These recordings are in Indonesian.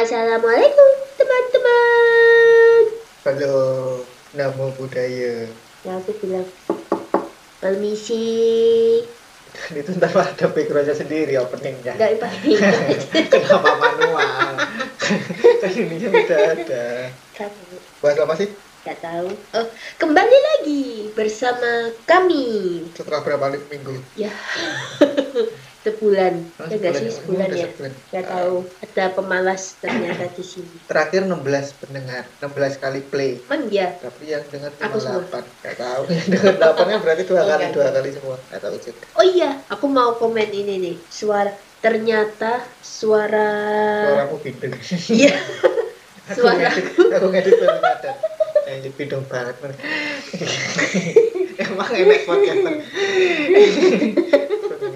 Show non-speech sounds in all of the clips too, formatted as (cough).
Assalamualaikum teman-teman. Halo, namo budaya. Ya aku bilang permisi. Dan (laughs) itu ntar ada backgroundnya sendiri openingnya. Enggak pakai. (laughs) Kenapa manual? (laughs) kan ininya udah ada. Bahas apa sih? nggak tahu. Oh, kembali lagi bersama kami. Setelah berapa minggu? Ya. Sebulan. Oh, ya sih ya? sebulan Udah ya? sebulan. Nggak tahu. Ada pemalas ternyata di sini. Terakhir 16 pendengar, 16 kali play. Emang ya? Tapi yang dengar Aku cuma semua. 8. Gak tahu. Yang (laughs) dengar 8 kan berarti dua Oh, kali, nggak dua kali semua. Gak tahu juga. Oh iya, aku mau komen ini nih. Suara ternyata suara Suaramu bindeng. Iya. (laughs) Aku Suara. ngedit, aku ngedit. Eh, Ini bindeng banget. Man. (laughs) Emang enak podcaster.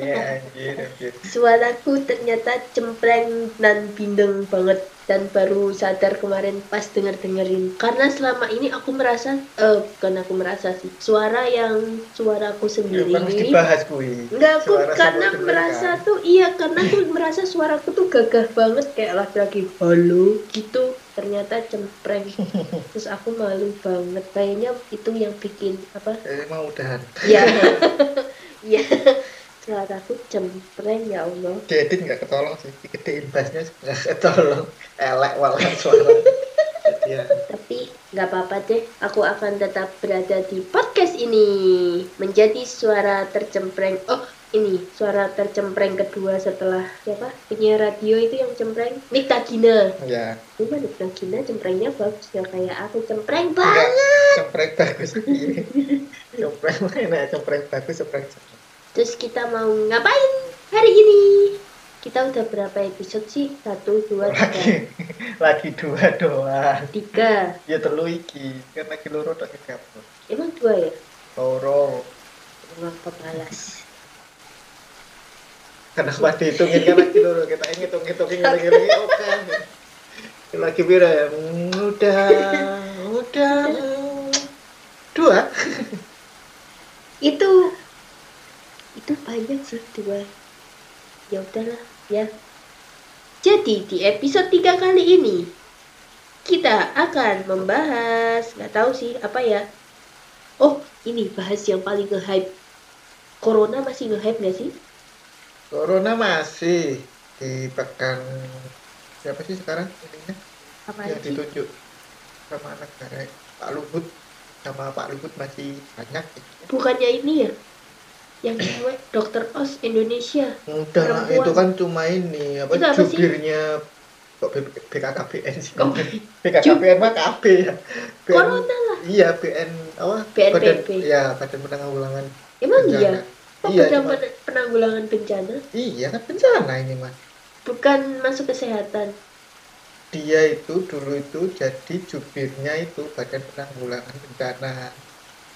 Ya, anjir, anjir. Suaraku ternyata cempreng dan bindeng banget dan baru sadar kemarin pas denger dengerin karena selama ini aku merasa eh bukan aku merasa sih suara yang suaraku Ya, sendiri kan mesti dibahas kui. Enggak, aku Suara karena merasa dengarkan. tuh iya karena aku merasa suaraku tuh gagah banget kayak laki-laki halo gitu ternyata cempreng (laughs) terus aku malu banget kayaknya itu yang bikin apa Eh, mau udahan. ya (laughs) ya suaraku cempreng ya Allah Diedit nggak ketolong sih. Gedein bassnya nggak ketolong. Elek walau suara. Ya, tapi nggak apa-apa deh aku akan tetap berada di podcast ini menjadi suara tercempreng oh ini suara tercempreng kedua setelah siapa penyiar radio itu yang cempreng Nikta Gina ya. Cuma Nikta Gina cemprengnya bagus ya kayak aku cempreng Enggak, banget cempreng bagus. (laughs) Cempreng mana? Cempreng bagus, cempreng. Terus kita mau ngapain hari ini kita udah berapa episode sih satu dua tiga Lagi, (laughs) lagi dua doang. tiga Ya telu iki, kan lagi loro tak emang dua ya Loro. Wah, pemalas Kenapa dihitungin kan lagi loro? Kita ingin hitung-hitungin lagi-lagi oke. Lagi bira ya? Udah, udah. (laughs) Dua. itu itu banyak sih dua ya udahlah ya. Jadi di episode 3 kali ini kita akan membahas nggak tahu sih apa ya? Oh ini bahas yang paling nge-hype. Corona masih nge-hype nggak sih? Corona masih dipegang siapa sih sekarang ininya? Apa yang sih. ditunjuk sama negara Pak Luhut. Sama Pak Luhut masih banyak. Bukannya ini ya yang cewek dokter os Indonesia. Udah Perempuan. itu kan cuma ini apa, Itu apa jubirnya kok BKKBN sih? Oh, (laughs) BKKBN mah KB ya. BN corona lah. Iya BN apa? BNPB. Badan, ya Badan Penanggulangan emang Bencana. iya? Oh, Iya, Badan cuma- penanggulangan bencana? Iya kan bencana ini mas. Bukan masuk kesehatan. Dia itu dulu itu jadi jubirnya itu Badan Penanggulangan Bencana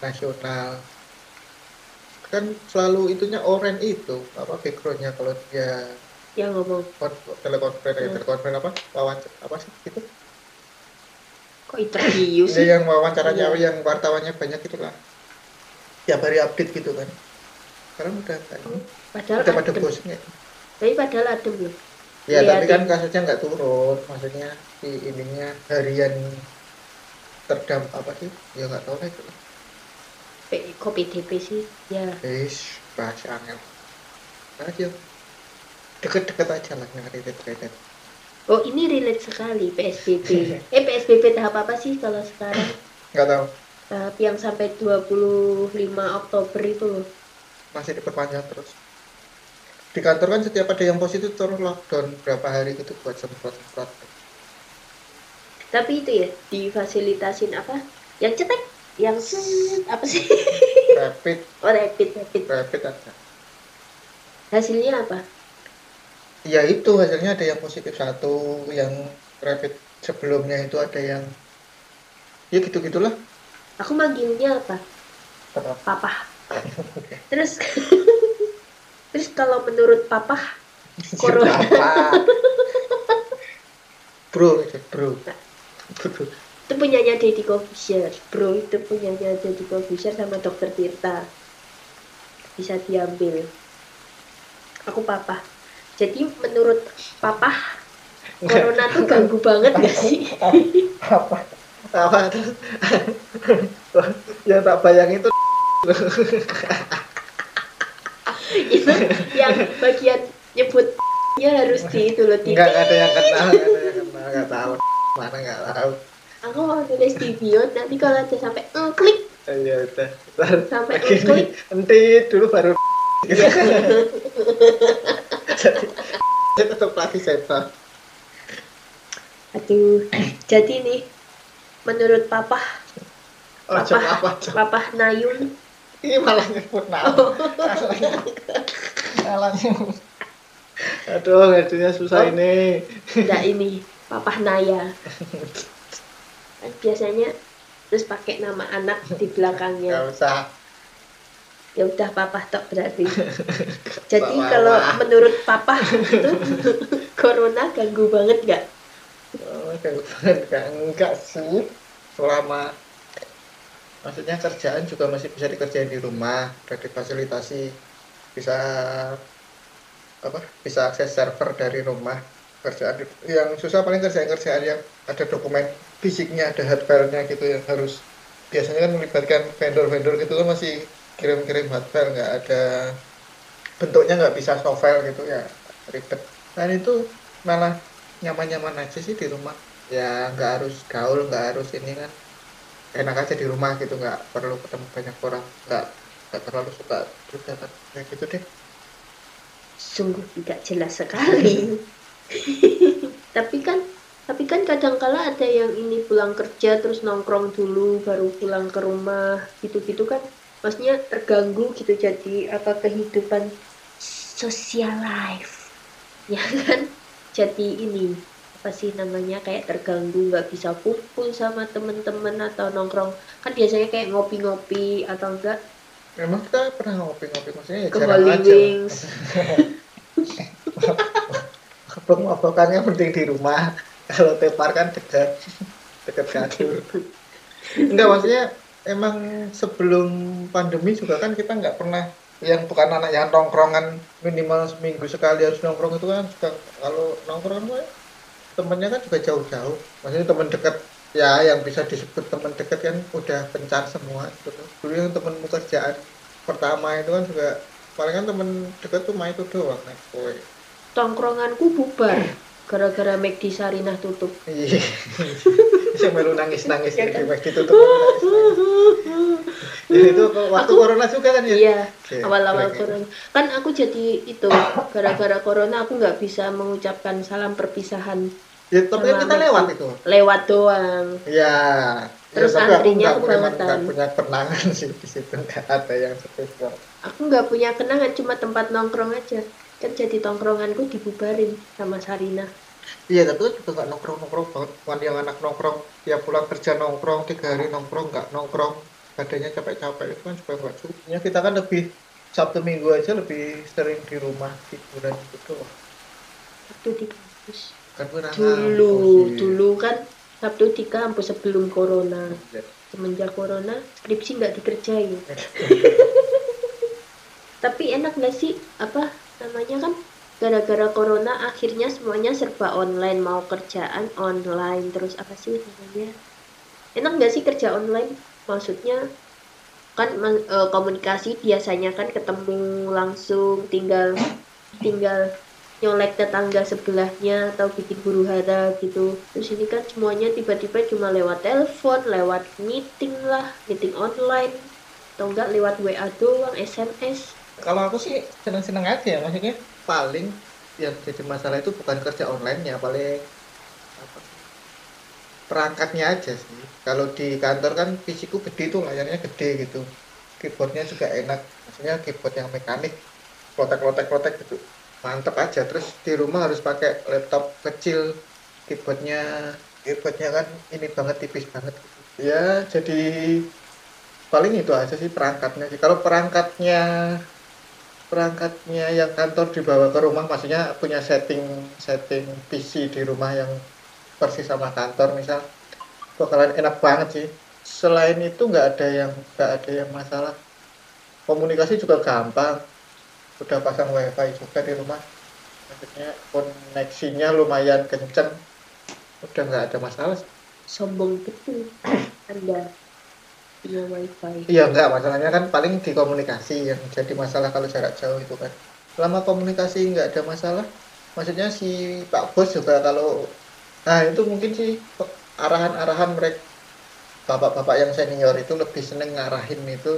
Nasional kan selalu itunya oren itu apa backgroundnya kalau dia yang ngomong. Kon- telekonferensi Hmm. telekonferensi apa? Wawancara apa sih itu? Kok interview Dia sih? yang wawancaranya Iya. yang wartawannya banyak itu lah tiap hari update gitu kan. Sekarang udah kan? Padahal udah pada adem. bosan ya? Tapi padahal adem loh. Ya tapi Liatin. kan kasusnya nggak turun. Maksudnya si ininya harian terdam apa sih? Ya nggak tahu lah itu P- kok PDP sih? Ya. Eish, bahasa angel. Aja deket-deket aja lah yang relate relate oh ini relate sekali PSBB (laughs) eh PSBB tahap apa sih kalau sekarang? Nggak tahu. Tahap yang sampai 25 Oktober itu loh. Masih diperpanjang terus. Di kantor kan setiap ada yang positif terus lockdown berapa hari gitu buat semprot semprot. Tapi itu ya difasilitasin apa? Yang cetek yang apa sih? Rapid. Oh rapid rapid. Rapid aja. Hasilnya apa? Ya itu hasilnya ada yang positif satu yang rapid sebelumnya itu ada yang ya gitu gitulah aku manggilnya apa? Papa. Terus (laughs) terus kalau menurut papa (laughs) Corona. (laughs) Bro bro itu punyanya Deddy Corbuzier bro itu punyanya Deddy Corbuzier sama dokter Tirta. Bisa diambil. Aku papa jadi menurut papa corona tuh ganggu banget gak sih? Apa apa yang tak bayang itu itu yang bagian nyebut ya harus di itu loh nggak nggak ada yang kenal nggak ada yang kenal nggak tahu. Mana nggak tahu aku mau tulis di bio nanti kalau ada sampai "Mm, klik ya udah Sampai klik. nanti dulu baru Iya. (laughs) jadi (laughs) (laughs) tetap lagi setan aduh jadi nih menurut papa oh Papa. apa papa Nayung ini malah nyebut nama Oh. malah nyebut aduh ngajunya susah Oh. ini enggak ini papa Naya biasanya terus pakai nama anak di nggak belakangnya usah ya udah papa tok berarti (laughs) jadi wah, kalau menurut papa itu (laughs) corona ganggu banget nggak Oh, enggak, sih. Selama maksudnya kerjaan juga masih bisa dikerjain di rumah, udah difasilitasi bisa apa? Bisa akses server dari rumah. Kerjaan yang susah paling kerjaan-kerjaan yang ada dokumen fisiknya, ada hard file-nya gitu yang harus biasanya kan melibatkan vendor-vendor gitu kan masih kirim-kirim hard file nggak ada bentuknya nggak bisa soft file gitu ya ribet. Dan itu malah nyaman-nyaman aja sih di rumah. Ya nggak harus gaul nggak harus ini kan. Enak aja di rumah gitu nggak perlu ketemu banyak orang nggak nggak terlalu suka juga kan. Ya gitu deh. Sungguh tidak jelas sekali (laughs) (laughs) tapi kan tapi kan kadangkala ada yang ini pulang kerja terus nongkrong dulu baru pulang ke rumah gitu-gitu kan. Maksudnya terganggu gitu jadi apa kehidupan social life. (laughs) Ya kan? Jadi ini apa sih namanya kayak terganggu nggak bisa kumpul sama temen-temen atau nongkrong. Kan biasanya kayak ngopi-ngopi atau enggak? Memang kita pernah ngopi-ngopi? Maksudnya ya ke Holy aja. Wings (laughs) mabok-mabokannya penting di rumah. Kalau tepar kan dekat. Dekat kasur enggak maksudnya emang sebelum pandemi juga kan kita nggak pernah yang bukan anak yang nongkrongan minimal seminggu sekali harus nongkrong itu kan juga kalau nongkrong kan temennya kan juga jauh-jauh. Maksudnya teman dekat ya yang bisa disebut teman dekat kan udah pencar semua gitu dulu yang temen kerjaan pertama itu kan juga paling kan temen dekat tuh main itu doang naik tongkronganku bubar. Gara-gara McD Sarinah tutup. Iya. (laughs) Saya melu nangis nangis Ya kan? McD tutup ya itu waktu Aku- corona juga kan ya? Iya awal-awal corona. Kan aku jadi itu gara-gara corona aku nggak bisa mengucapkan salam perpisahan. Ya tapi kita McD. lewat itu. Lewat doang. Ya Terus ya, tapi aku antrinya nggak punya punya kenangan sih di situ. Nggak ada yang spesial. Aku nggak punya kenangan cuma tempat nongkrong aja kan jadi tongkronganku dibubarin sama Sarina Iya, tapi kan juga nggak nongkrong-nongkrong banget. Bukan yang anak nongkrong, tiap pulang kerja nongkrong, tiga hari nongkrong, nggak nongkrong. Badannya capek-capek, itu kan juga nggak cukup. Ya, kita kan lebih, Sabtu Minggu aja lebih sering di rumah, hiburan gitu. waktu di kampus Kan dulu sih. dulu kan Sabtu di kampus sebelum corona Ya. semenjak corona skripsi nggak dikerjain (laughs) tapi enak nggak sih apa namanya kan gara-gara corona akhirnya semuanya serba online mau kerjaan online terus apa sih namanya? Enak nggak sih kerja online? Maksudnya kan eh, komunikasi biasanya kan ketemu langsung tinggal tinggal nyolek tetangga sebelahnya atau bikin huru hara gitu. Terus ini kan semuanya tiba-tiba cuma lewat telepon lewat meeting lah meeting online. Atau enggak lewat WA doang SMS Kalau aku sih seneng-seneng aja ya, maksudnya paling yang jadi masalah itu bukan kerja online-nya, paling apa, perangkatnya aja sih. Kalau di kantor kan PC ku gede tuh, layarnya gede gitu. Keyboardnya juga enak, maksudnya keyboard yang mekanik, klotek-klotek-klotek gitu. Mantep aja, terus di rumah harus pakai laptop kecil, keyboardnya keyboardnya kan ini banget tipis banget gitu. Ya, jadi paling itu aja sih perangkatnya sih. Kalau perangkatnya perangkatnya yang kantor dibawa ke rumah maksudnya punya setting setting PC di rumah yang persis sama kantor misal. Bakalan enak banget sih. Selain itu nggak ada yang nggak ada yang masalah. Komunikasi juga gampang. Udah pasang wifi juga di rumah. Maksudnya koneksinya lumayan kenceng. Udah nggak ada masalah sombong (clears throat) betul anda punya wifi. Iya nggak masalahnya kan paling di komunikasi yang jadi masalah kalau jarak jauh itu kan. Selama komunikasi nggak ada masalah maksudnya si Pak Bos juga kalau nah itu mungkin sih arahan-arahan mereka bapak-bapak yang senior itu lebih seneng ngarahin itu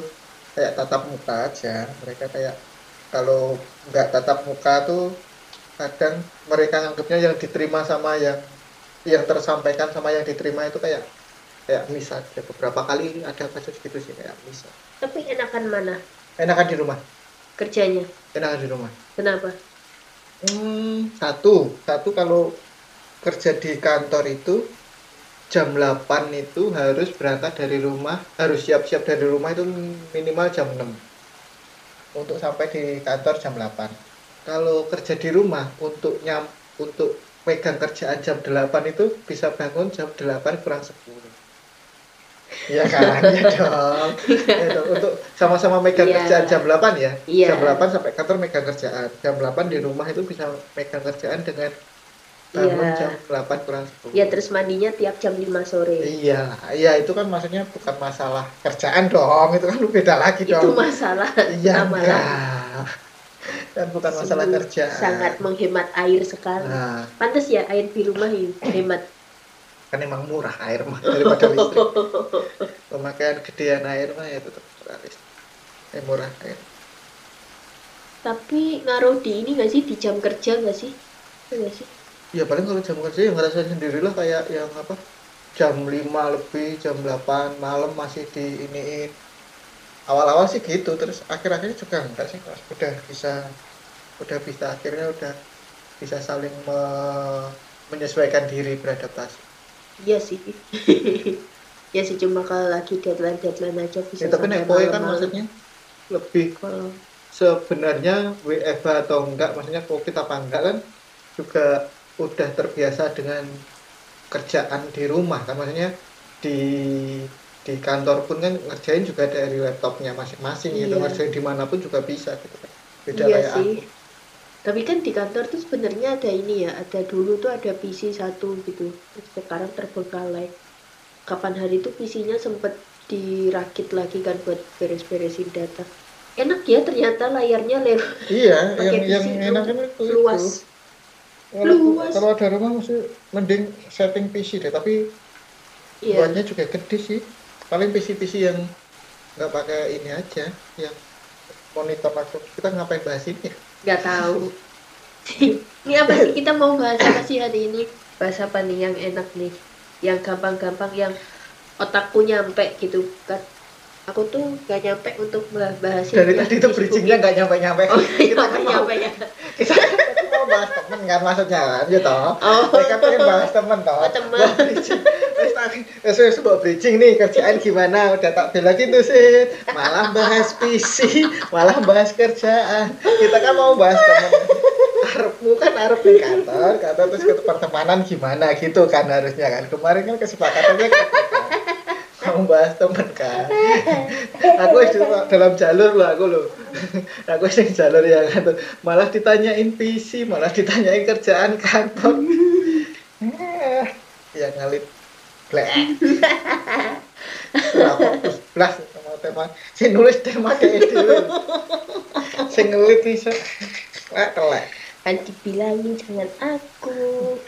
kayak tatap muka aja. Mereka kayak kalau nggak tatap muka tuh kadang mereka anggapnya yang diterima sama yang yang tersampaikan sama yang diterima itu kayak kayak miss aja beberapa kali ada kasus gitu sih kayak miss tapi enakan mana? Enakan di rumah. Kerjanya? Enakan di rumah. Kenapa? Hmm, satu. Satu kalau kerja di kantor itu jam 8 itu harus berangkat dari rumah harus siap-siap dari rumah itu minimal jam 6 untuk sampai di kantor jam 8 kalau kerja di rumah untuk nyam untuk pegang kerjaan jam 8 itu bisa bangun jam 8 kurang 10 Iya kan, (laughs) ya dong. Ya dong. Untuk sama-sama megang Iya. kerjaan jam 8 ya. Iya. Jam 8 sampai kantor megang kerjaan. Jam 8 di rumah itu bisa megang kerjaan dengan bangun Iya. jam 8 kurang 10. ya terus mandinya tiap jam 5 sore Iya, iya itu kan maksudnya bukan masalah kerjaan dong, itu kan beda lagi itu dong. masalah Iya enggak. Kan bukan masalah Sungguh kerjaan. sangat menghemat air sekali Nah, pantas ya air di rumah ini hemat kan emang murah air mah daripada listrik. Pemakaian gedean air mah ya tetap murah listrik. Eh murah air. tapi ngaruh di ini gak sih di jam kerja gak sih Iya gak sih Ya paling kalau jam kerja ya ngerasain sendirilah kayak yang apa jam 5 lebih, jam 8 malam masih di iniin. Awal-awal sih gitu, terus akhir-akhirnya juga enggak sih, udah bisa udah bisa akhirnya udah bisa saling me- menyesuaikan diri beradaptasi. Iya sih (laughs) ya sih cuma kalau lagi deadline deadline aja bisa Ya, tapi nek kowe kan maksudnya lebih kalau sebenarnya WFH atau enggak, maksudnya COVID apa enggak kan juga udah terbiasa dengan kerjaan di rumah kan maksudnya di di kantor pun kan ngerjain juga dari laptopnya masing-masing gitu Iya. ngerjain di mana pun juga bisa gitu kan beda iya kayak sih aku. Tapi kan di kantor tuh sebenarnya ada ini ya ada dulu tuh ada PC satu gitu. Sekarang terbengkalai kapan hari itu PC-nya sempet dirakit lagi kan buat beres-beresin data. Enak ya ternyata layarnya lebar iya (laughs) yang yang PC enak kan itu. luas. Luas. kalau ada rumah mesti mending setting PC deh tapi iya. buatnya juga gede sih. Paling PC-PC yang nggak pakai ini aja yang monitor langsung kita ngapain bahas ini ya? Nggak tahu. (laughs) Ini apa sih? Kita mau bahas apa sih hari ini? Bahas apa nih yang enak nih. Yang gampang-gampang yang otakku nyampe gitu kan. Aku tuh gak nyampe untuk bahas dari tadi itu bridgingnya nggak nyampe-nyampe. Oh kita kan mau nyampe ya (laughs) kita mau bahas temen kan maksudnya kan ya toh oh. Mereka pengen bahas temen toh. Oh, temen. Wah, bridging. Wes buat bridging nih kerjaan gimana? Udah tak belakin tuh sih malah bahas PC malah bahas kerjaan. Kita kan mau bahas temen. Arepmu kan arep di kantor, kantor terus ke pertemanan gimana gitu kan harusnya kan. Kemarin kan kesepakatannya kan. Mau bahas temen kan. Aku dalam jalur loh aku loh. (laughs) Aku di jalur yang itu. Malah ditanyain PC, malah ditanyain kerjaan kantor. (laughs) Ya ngalit. Ora fokus blas sama tema. Si nulis tema kayak dhewe. Sing ngelit iso. Wah, telek. kan dibilangin jangan aku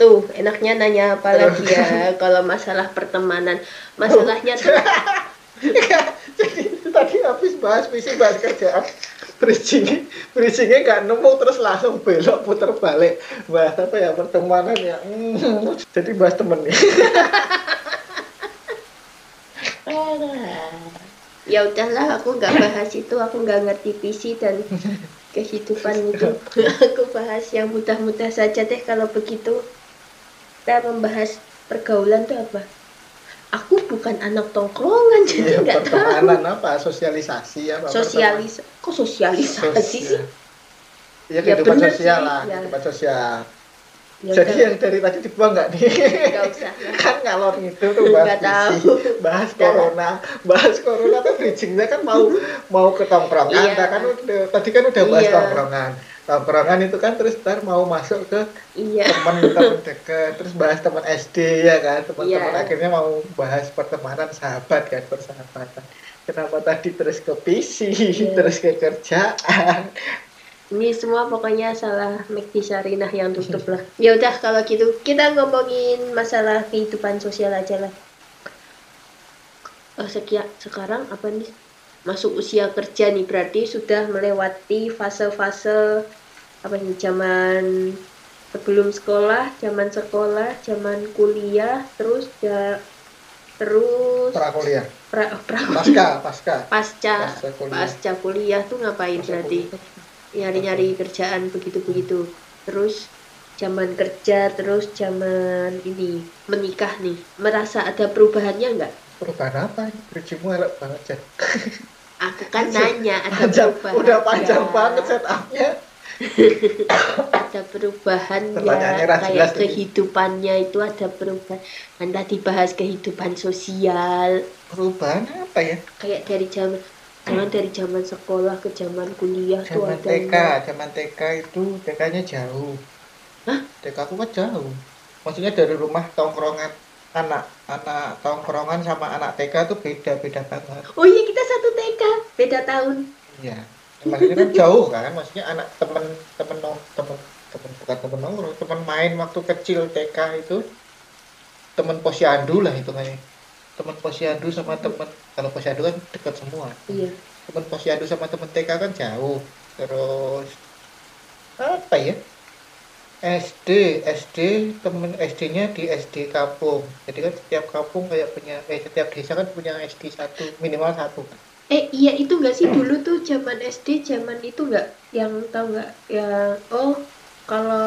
tuh enaknya nanya apa lagi ya kalau masalah pertemanan masalahnya tuh (laughs) Jadi tadi habis bahas visi bahas kerjaan bridging bridgingnya nggak nemu terus langsung belok puter balik. Bahas apa ya pertemanan ya? Hmm, jadi bahas temen. Nih ya udahlah aku nggak bahas itu aku nggak ngerti visi dan kehidupan itu. Aku bahas yang mudah-mudah saja deh kalau begitu. Kita membahas pergaulan tuh apa aku bukan anak tongkrongan jadi ya, nggak tahu. pertemanan apa? Sosialisasi apa? Sosialis kok sosialisasi sih? Ya Ya, kehidupan bener sosial sih, lah ya. kehidupan sosial. Ya jadi udah, yang dari tadi dibuang nggak nih? Nggak usah. (laughs) Kan ngalor itu tuh bahas tahu. bahas corona. Bahas corona tuh bridgingnya kan mau mau ke tongkrongan Iya. Kan udah, tadi kan udah bahas Iya. tongkrongan tongkrongan itu kan terus ntar mau masuk ke iya. teman-teman deket terus bahas teman SD ya kan? Teman-teman Iya. akhirnya mau bahas pertemanan sahabat kan persahabatan. Kenapa tadi terus ke PC Iya. terus ke kerjaan? Ini semua pokoknya salah Mekti Sarinah yang tutup lah. Ya udah kalau gitu kita ngomongin masalah kehidupan sosial aja lah. Oh, sekia, sekarang apa nih? Masuk usia kerja nih berarti sudah melewati fase-fase apa nih zaman sebelum sekolah zaman sekolah zaman kuliah terus ya terus pra kuliah pra, pra- pasca pasca. Pasca pasca kuliah. pasca kuliah tuh ngapain Pasca berarti? nyari-nyari kerjaan begitu-begitu. Terus zaman kerja terus zaman ini menikah nih. Merasa ada perubahannya nggak? Perubahan apa bridgingmu elek banget aku kan nanya ada panjang perubahan udah panjang banget setupnya ada perubahan ya kayak kehidupannya itu ada perubahan. Kan tadi bahas kehidupan sosial. Perubahan apa ya? Kayak dari zaman jangan dari zaman sekolah ke zaman kuliah tuh zaman ada TK zaman TK itu TK-nya jauh. Hah? TK aku kan jauh. Maksudnya dari rumah tongkrongan anak anak tongkrongan sama anak TK tuh beda beda banget. Oh iya kita satu TK beda tahun. Iya maksudnya kan jauh kan maksudnya anak temen temen nong temen temen bukan temen nongkrong temen main waktu kecil TK itu temen posyandu lah hitungannya. Temen posyandu sama temen kalau posyandu kan dekat semua. Iya. Temen posyandu sama temen TK kan jauh. Terus apa ya? SD SD temen SD-nya di SD kampung. Jadi kan setiap kampung kayak punya eh setiap desa kan punya SD satu minimal satu Eh iya itu nggak sih dulu tuh zaman SD zaman itu nggak? Yang tahu nggak? Ya oh kalau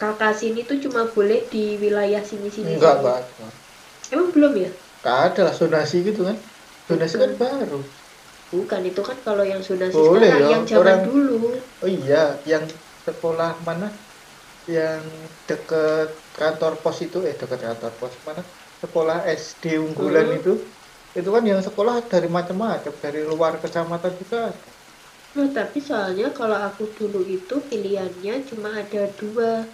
kakak sini tuh cuma boleh di wilayah sini sini enggak enggak emang belum ya? Enggak ada lah zonasi gitu kan. Zonasi kan baru. Bukan itu kan kalau yang zonasi Boleh sekarang ya, yang zaman orang- dulu. Oh iya yang sekolah mana? Yang deket kantor pos itu eh deket kantor pos mana? Sekolah SD unggulan Hmm. itu itu kan yang sekolah dari macam-macam dari luar kecamatan juga ada. Nah, tapi soalnya kalau aku dulu itu pilihannya cuma ada dua.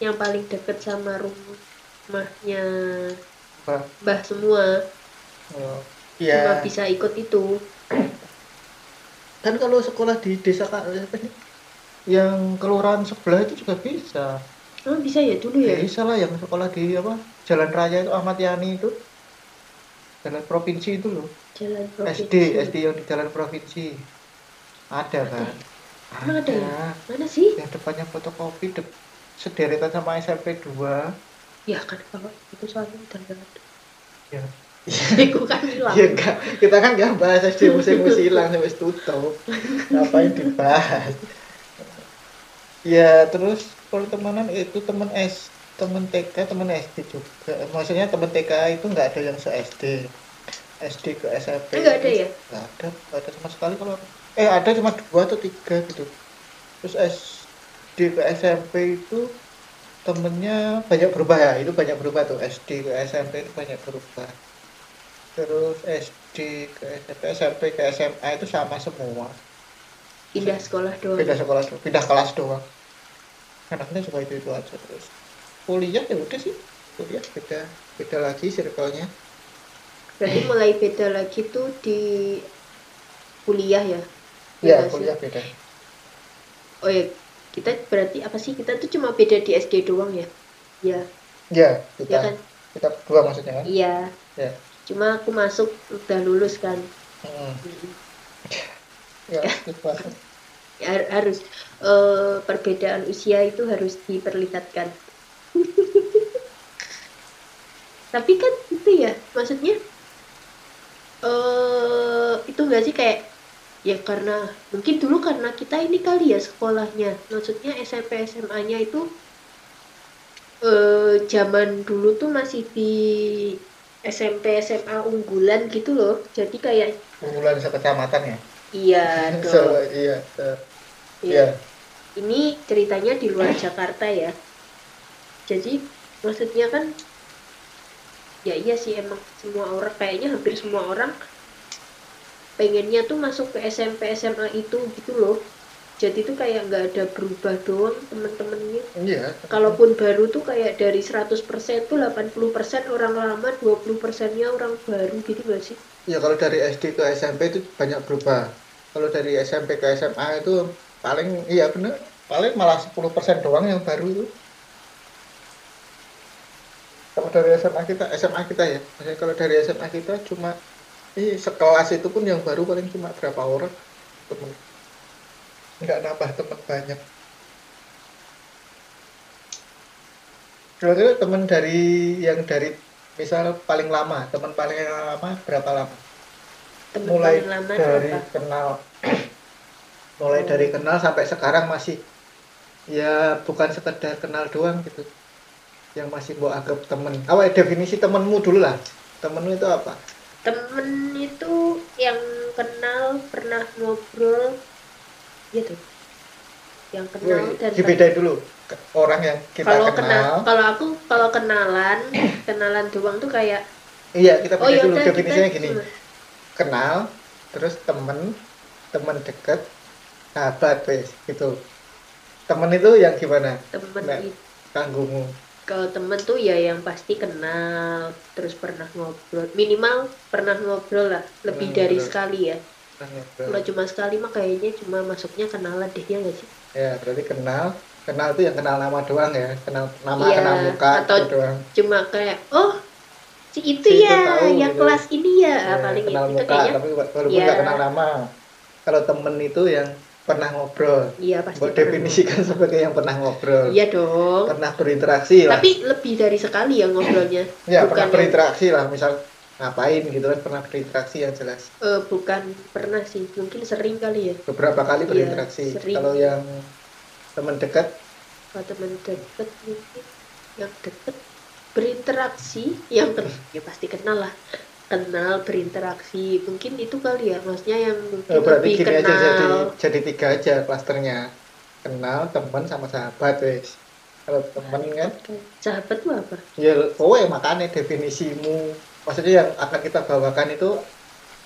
Yang paling deket sama rumahnya. Mbah. Semua. Oh, cuma iya bisa ikut itu. Kan kalau sekolah di desa yang kelurahan sebelah itu juga bisa. Oh bisa ya dulu ya? Bisa lah yang sekolah di apa Jalan Raya itu Ahmad Yani itu jalan provinsi itu loh. Jalan provinsi. SD SD yang di jalan provinsi. Ada kan Emang ada? Ya? mana sih? Yang depannya fotokopi de sederetan sama SMP 2 ya kan kalau itu soalnya udah nggak ada. Ya. (laughs) Aku kan hilang. Ya enggak kita kan nggak bahas SD musim musim hilang sampai tutup ngapain dibahas? Ya terus pertemanan itu temen S temen TK temen SD juga. Maksudnya temen TK itu nggak ada yang se SD SD ke SMP Nggak ada ya? nggak ada nggak ada sama sekali kalau eh ada cuma dua atau tiga gitu. Terus SD ke SMP itu temennya banyak berubah ya. Itu banyak berubah tuh. SD ke SMP itu banyak berubah. Terus SD ke SMP SMP ke SMA itu sama semua. Pindah sekolah doang. Pindah sekolah doang, pindah kelas doang. Anaknya cuma itu itu aja terus kuliah ya udah sih. Kuliah beda beda lagi circle-nya. Berarti mulai beda lagi tuh di kuliah ya? Ya sih? kuliah beda. Oh ya kita berarti apa sih? Kita tuh cuma beda di SD doang ya? Ya ya kita ya kan? kita berdua maksudnya kan? Iya. Ya cuma aku masuk udah lulus kan? Hmm. ya banget. (laughs) Ya, har- harus eh, perbedaan usia itu harus diperlihatkan (laughs) tapi kan itu ya maksudnya eh itu enggak sih kayak ya karena mungkin dulu karena kita ini kali ya sekolahnya. Maksudnya SMP SMA-nya itu eh zaman dulu tuh masih di SMP SMA unggulan gitu loh. Jadi kayak unggulan sekecamatan ya? Iya (laughs) so, iya so, Iya. iya. Ini ceritanya di luar Jakarta ya jadi maksudnya kan ya iya sih emang semua orang kayaknya hampir semua orang pengennya tuh masuk ke SMP SMA itu gitu loh. Jadi tuh kayak nggak ada berubah doang temen-temennya. Iya. Kalaupun baru tuh kayak dari 100% tuh 80% orang lama 20% nya orang baru gitu gak sih? Ya kalau dari SD ke SMP itu banyak berubah. Kalau dari SMP ke SMA itu paling iya bener paling malah 10% doang yang baru itu kalau dari SMA kita SMA kita ya. Maksudnya kalau dari SMA kita cuma ini sekelas itu pun yang baru paling cuma berapa orang? Temen. Nggak nambah temen banyak. Kira-kira temen dari yang dari misal paling lama teman paling lama berapa lama? Temen mulai paling lama dari apa kenal. Mulai Oh. dari kenal sampai sekarang masih ya bukan sekedar kenal doang gitu yang masih mau anggap temen. Apa definisi temenmu dulu lah. Temenmu itu apa? Temen itu yang kenal pernah ngobrol. Gitu yang kenal Wih, dan dibedain dulu. Orang yang kita kalau kenal. kenal kalau aku kalau kenalan (clears throat) kenalan doang tuh kayak iya kita oh beda ya dulu. udah definisinya kita gini. cuma- kenal terus temen temen deket sahabat wes gitu. Temen itu yang gimana? Temen Nah. itu. kanggungmu kalau temen tuh ya yang pasti kenal terus pernah ngobrol minimal pernah ngobrol lah lebih Pernah dari ngobrol. sekali ya. Kalau cuma sekali mah kayaknya cuma masuknya kenalan deh ya nggak sih? Ya berarti kenal. Kenal itu yang kenal nama doang ya kenal nama Iya, kenal muka atau gitu doang. cuma kayak oh si itu Si itu ya tahu, yang gitu. kelas ini ya. Ya, paling kenal itu muka kayaknya. tapi walaupun Iya. nggak kenal nama. Kalau temen itu yang pernah ngobrol. Iya pasti buat definisikan sebagai yang pernah ngobrol. Iya dong. Pernah berinteraksi lah. Tapi lebih dari sekali ya ngobrolnya. Ya bukan pernah yang- berinteraksi lah. Misal ngapain gitu kan pernah berinteraksi yang jelas. Eh, bukan pernah sih. Mungkin sering kali ya. Beberapa kali Iya, berinteraksi. sering. kalau yang teman dekat? Kalau teman deket mungkin yang deket berinteraksi yang ken ya pasti kenal lah kenal berinteraksi mungkin itu kali ya maksudnya yang mungkin oh, berarti lebih gini aja jadi kenal. jadi tiga aja klasternya. Kenal teman sama sahabat wes. Kalau teman kan? Sahabat tuh apa? Ya kowe makanya definisimu. Maksudnya yang akan kita bawakan itu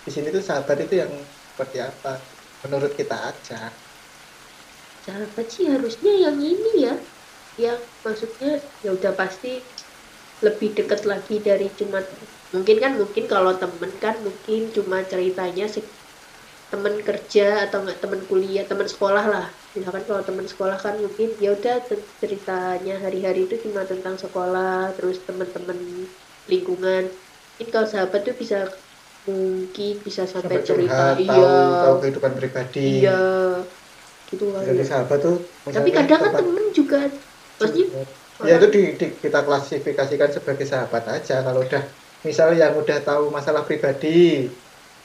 di sini tuh sahabat itu yang seperti apa? Menurut kita aja. Sahabat sih harusnya yang ini ya yang maksudnya ya udah pasti lebih deket lagi dari cuma mungkin kan mungkin kalau temen kan mungkin cuma ceritanya temen kerja atau enggak temen kuliah temen sekolah lah. Misalkan kalau temen sekolah kan mungkin ya udah ceritanya hari-hari itu cuma tentang sekolah terus temen-temen lingkungan. Mungkin kalau sahabat tuh bisa mungkin bisa sampai, sampai cerita curhat iya. tahu tahu kehidupan pribadi. Iya gitu kali jadi ya. sahabat tuh tapi kadang kan temen juga maksudnya ya itu di, di- kita klasifikasikan sebagai sahabat aja kalau udah misal yang udah tahu masalah pribadi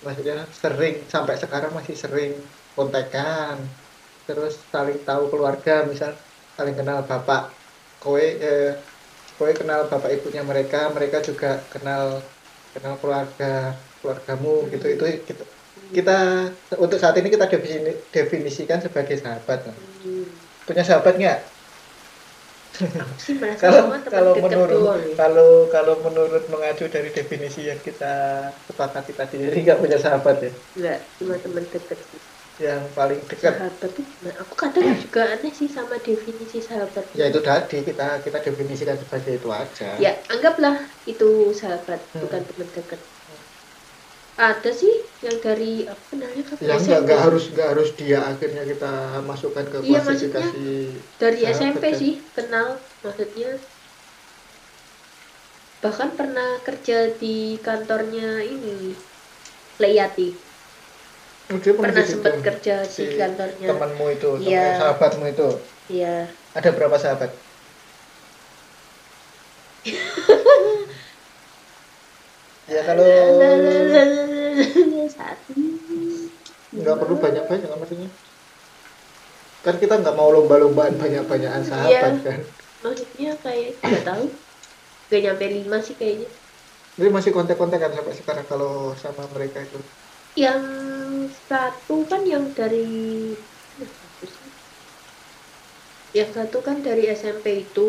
maksudnya sering sampai sekarang masih sering kontekan. Terus saling tahu keluarga misal saling kenal bapak kowe eh, kowe kenal bapak ibunya mereka mereka juga kenal kenal keluarga keluargamu gitu. Itu kita, kita untuk saat ini kita defini- definisikan sebagai sahabat Hmm, punya sahabat nggak kalau kalau menurut kalau kalau menurut mengacu dari definisi yang kita sepakati tadi jadi nggak punya sahabat ya? Enggak cuma teman deket sih. Yang paling dekat. Sahabat tuh nah, aku kadang juga aneh sih sama definisi sahabat. Ya itu tadi kita kita definisikan sebagai itu aja. Ya anggaplah itu sahabat Hmm. bukan teman dekat ada sih yang dari apa namanya kapan yang SMP nggak harus nggak harus dia akhirnya kita masukkan ke Iya, klasifikasi dari sahabat SMP kan. sih kenal maksudnya bahkan pernah kerja di kantornya ini Leyati. Oh, dia pernah di sempat kerja di Si kantornya. temanmu itu teman sahabatmu itu. Iya. Ada berapa sahabat (laughs) ya kalau nggak perlu banyak-banyak kan maksudnya kan kita nggak mau lomba-lombaan banyak-banyakan sahabat Iya. kan. Maksudnya kayak nggak tahu. Gak nyampe lima sih kayaknya. Jadi masih kontak-kontakan sampai sekarang kalau sama mereka itu. Yang satu kan yang dari yang satu kan dari SMP itu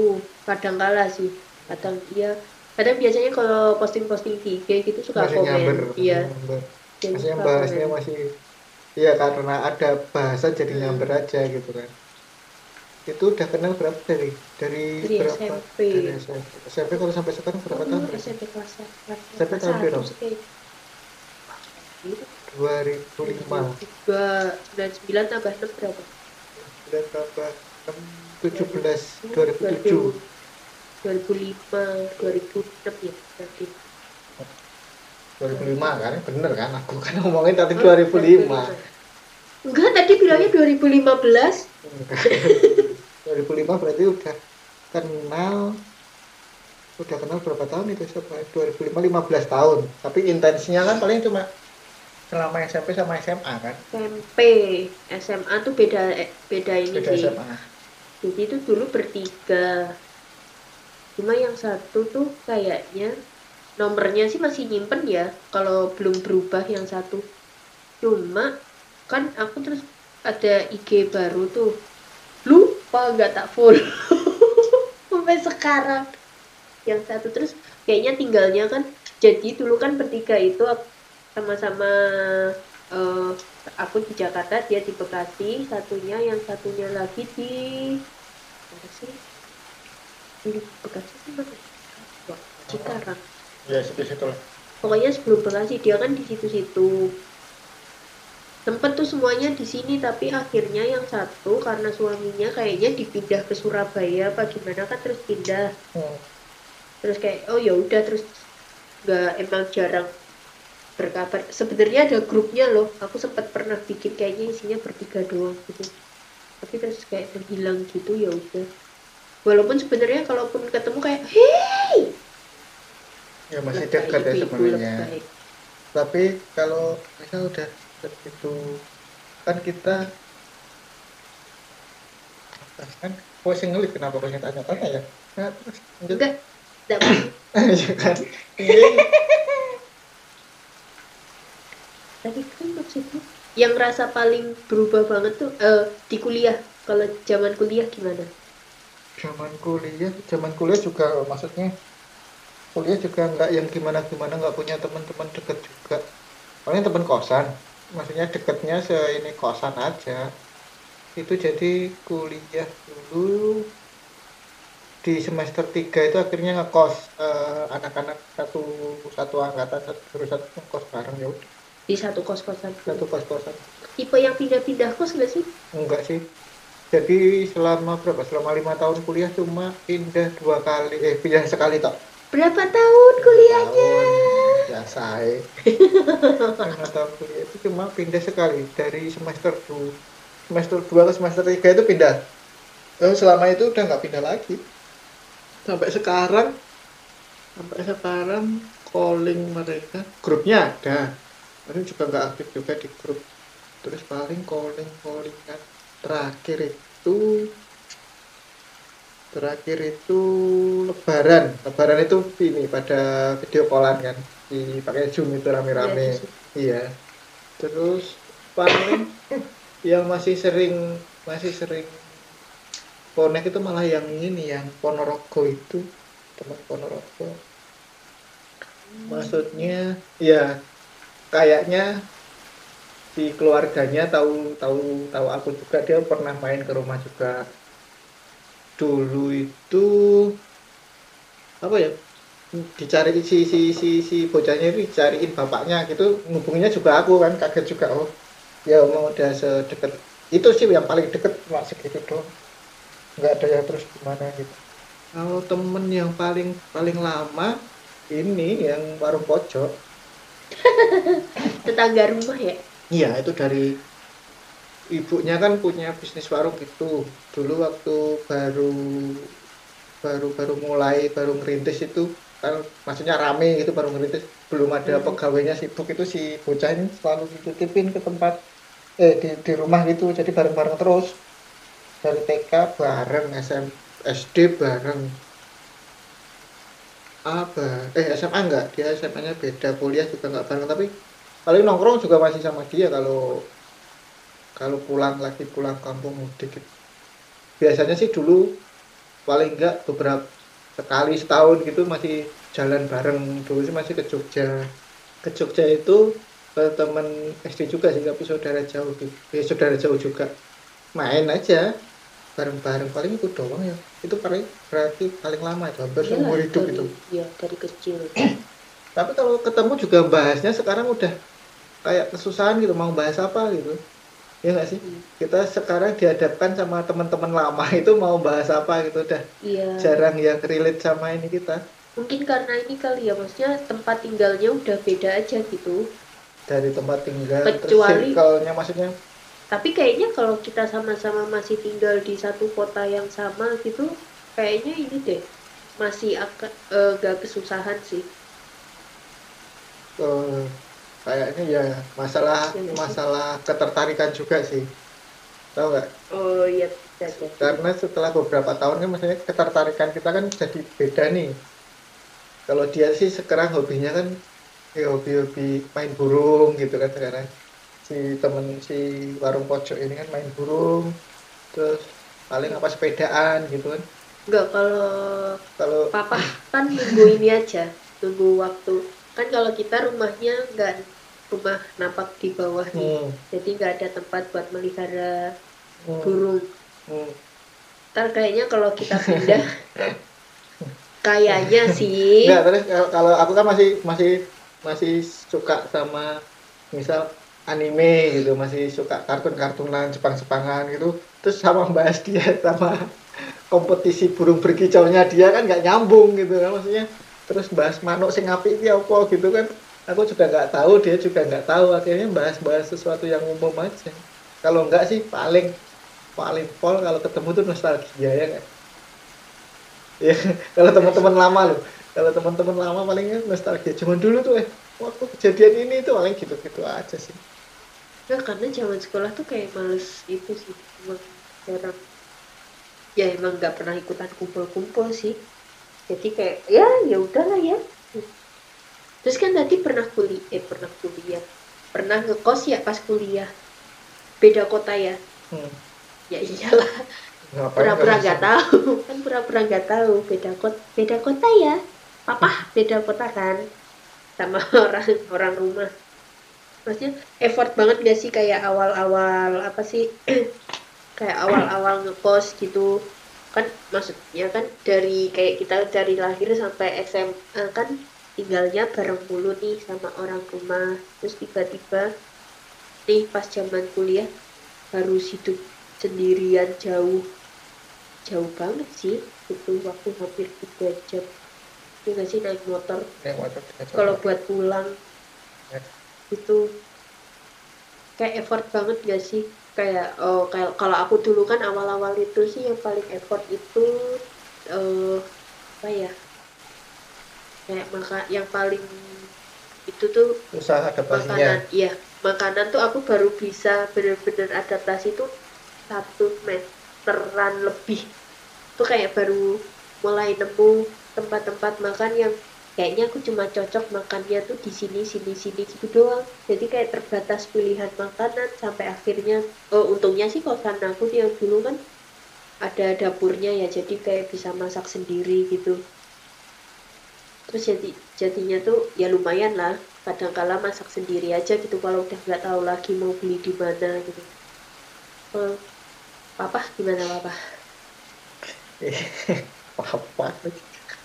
kadang kala sih. Kadang iya kadang biasanya kalau posting-posting IG gitu suka masih komen iya nyamber. maksudnya suka bahasnya komen. masih Iya karena ada bahasa jadi Hmm. nyamber aja gitu kan. Itu udah kenal berapa dari dari, Dari berapa? SMP. Dari SMP. SMP kalau sampai sekarang berapa tahun? dulu SMP kelas SMP kelas tahun berapa? kayak- Gitu. 2005. Dua sembilan sembilan tambah enam berapa? Dan tambah 6, 17 2007. 2005 2006 ya berarti 2005 kan bener kan? Aku kan ngomongin tadi 2005 enggak tadi bilangnya 2015 2005 berarti udah kenal udah kenal berapa tahun itu sampai 2005 15 tahun. Tapi intensinya kan paling cuma selama SMP sama SMA kan? SMP SMA tuh beda eh, beda ini beda sih. SMA jadi itu dulu bertiga cuma yang satu tuh kayaknya nomornya sih masih nyimpen ya kalau belum berubah yang satu. Cuma kan aku terus ada IG baru tuh. Lupa nggak tak full (laughs) sampai sekarang. Yang satu terus kayaknya tinggalnya kan jadi dulu kan bertiga itu sama-sama eh, aku di Jakarta dia di Bekasi satunya yang satunya lagi di mana sih di Bekasi mana Wah, Cikarang ya situ situ lah. Pokoknya sebelum Bekasi dia kan di situ-situ. Sempet tuh semuanya di sini tapi akhirnya yang satu karena suaminya kayaknya dipindah ke Surabaya apa gimana kan terus pindah. Hmm. terus kayak oh ya udah terus nggak emang jarang berkabar. Sebenarnya ada grupnya loh aku sempat pernah bikin kayaknya isinya bertiga doang gitu. Tapi terus kayak menghilang gitu ya udah walaupun sebenarnya kalaupun ketemu kayak hei! Ya masih dekat ya sebenarnya. tapi kalau misal udah itu kan kita kan kok sih ngelik kenapa banyak tanya-tanya ya? Nah, terus enggak enggak mau. (laughs) ya kan? Tadi kan maksudnya yang rasa paling berubah banget tuh eh, di kuliah. Kalau zaman kuliah gimana zaman kuliah zaman kuliah juga maksudnya kuliah juga nggak yang gimana gimana nggak punya teman-teman deket juga. Paling teman kosan maksudnya deketnya se ini kosan aja. Itu jadi kuliah dulu di semester 3 itu akhirnya ngekos eh, anak-anak satu satu angkatan satu jurusan ngekos bareng ya di satu kos kosan satu kos kosan tipe yang pindah-pindah kos nggak sih? Enggak sih jadi selama berapa? Selama lima tahun kuliah cuma pindah dua kali. Eh pindah sekali tok berapa tahun kuliahnya? Tahun. Ya (laughs) lima tahun kuliah itu cuma pindah sekali dari semester 2 semester 2 ke semester 3 itu pindah. Terus selama itu udah nggak pindah lagi. Sampai sekarang sampai sekarang calling mereka grupnya ada. Tapi juga nggak aktif juga di grup. Terus paling calling callingan terakhir itu terakhir itu lebaran. Lebaran itu ini pada video callan kan dipakai zoom itu rame-rame. Iya, di iya. Terus paling (laughs) yang masih sering masih sering connect itu malah yang ini yang Ponorogo itu. Teman Ponorogo. Maksudnya ya kayaknya si keluarganya tahu tahu tahu aku juga. Dia pernah main ke rumah juga. Dulu itu apa ya dicari si si si si bocahnya itu dicariin bapaknya gitu. Ngubunginya juga aku kan kaget juga oh ya mau udah sedekat. Itu sih yang paling deket cuma segitu doang. Nggak ada yang terus gimana gitu. Kalau temen yang paling paling lama ini yang warung pojok. (laughs) Tetangga rumah ya Iya, itu dari ibunya kan punya bisnis warung gitu. Dulu waktu baru baru baru mulai baru ngerintis itu kan maksudnya rame gitu baru ngerintis belum ada Hmm. pegawainya sibuk itu si bocah ini selalu dititipin ke tempat eh di, di rumah gitu jadi bareng-bareng terus dari TK bareng SM, SD bareng apa eh SMA enggak dia SMA nya beda kuliah juga enggak bareng tapi paling nongkrong juga masih sama dia kalau kalau pulang lagi pulang kampung mudik. Biasanya sih dulu paling enggak beberapa sekali setahun gitu masih jalan bareng. Dulu sih masih ke Jogja. Ke Jogja itu eh, teman SD juga sih tapi saudara jauh gitu. Ya saudara jauh juga. Main aja bareng-bareng. Paling itu doang ya. Itu paling berarti paling lama itu hampir Iyalah, seumur hidup itu. Iya, dari kecil. tapi kalau ketemu juga bahasnya sekarang udah kayak kesusahan gitu mau bahas apa gitu ya nggak sih Hmm. kita sekarang dihadapkan sama teman-teman lama (laughs) itu mau bahas apa gitu udah Iya. jarang yang relate sama ini kita Mungkin karena ini kali ya, maksudnya tempat tinggalnya udah beda aja gitu. dari tempat tinggal Kecuali- circle-nya maksudnya Tapi kayaknya kalau kita sama-sama masih tinggal di satu kota yang sama gitu, kayaknya ini deh masih agak eh, gak kesusahan sih. Kayaknya ya masalah Iya masalah ketertarikan juga sih. Tahu nggak? Oh iya, bisa jadi. karena setelah beberapa tahun kan maksudnya ketertarikan kita kan jadi beda nih. Kalau dia sih sekarang hobinya kan ya hobi-hobi main burung gitu kan sekarang. Si temen si warung pojok ini kan main burung terus paling apa sepedaan gitu kan. Enggak, kalau kalau papa kan nunggu ini aja, nunggu waktu. Kan kalau kita rumahnya nggak rumah napak di bawah nih, hmm, jadi nggak ada tempat buat melihara hmm, burung. hmm. Ntar kayaknya kalau kita pindah, (laughs) kayaknya sih. Enggak, terus kalau- kalau aku kan masih masih masih suka sama misal anime gitu, masih suka kartun-kartunan Jepang-Jepangan gitu. Terus sama bahas dia sama kompetisi burung berkicaunya dia kan nggak nyambung gitu kan maksudnya. Terus bahas manuk sing apik iki apa gitu kan. Aku juga nggak tahu, dia juga nggak tahu. Akhirnya bahas-bahas sesuatu yang umum aja. Kalau enggak sih paling paling pol kalau ketemu tuh nostalgia ya nggak? Ya, (laughs) kalau teman-teman lama loh. Kalau teman-teman lama palingnya nostalgia. Cuman dulu tuh eh waktu kejadian ini tuh paling gitu-gitu aja sih. Nah, karena zaman sekolah tuh kayak males itu sih, emang jarang. Ya emang nggak pernah ikutan kumpul-kumpul sih. Jadi kayak ya ya udahlah ya. Terus kan tadi pernah kuliah, eh pernah kuliah, pernah ngekos ya pas kuliah. Beda kota ya. Hmm. Ya iyalah, pura-pura nggak tahu, (laughs) kan pura-pura nggak tahu. Beda kota, beda kota ya. Papa beda kota kan, sama (laughs) orang orang rumah. Maksudnya effort banget gak sih kayak awal-awal apa sih (clears throat) kayak awal-awal ngekos gitu kan maksudnya kan dari kayak kita dari lahir sampai SMA kan tinggalnya bareng mulu nih sama orang rumah. Terus tiba-tiba nih pas zaman kuliah harus hidup sendirian jauh. Jauh banget sih itu waktu hampir tiga jam. Itu nggak sih naik motor? Ya, kalau buat pulang. Ya. itu kayak effort banget gak sih kayak oh kayak kalau aku dulu kan awal-awal itu sih yang paling effort itu eh apa ya? Kayak maka yang paling itu tuh usaha adaptasinya. makanan iya. Makanan tuh aku baru bisa bener-bener adaptasi tuh satu meteran lebih. Tuh kayak baru mulai nemu tempat-tempat makan yang kayaknya aku cuma cocok makannya tuh di sini sini sini gitu doang. Jadi kayak terbatas pilihan makanan sampai akhirnya oh untungnya sih kosan aku yang dulu kan ada dapurnya ya jadi kayak bisa masak sendiri gitu. Terus jadi jadinya tuh ya lumayan lah kadang-kala masak sendiri aja gitu kalau udah nggak tahu lagi mau beli di mana gitu. Oh, papa gimana papa? (laughs) Apa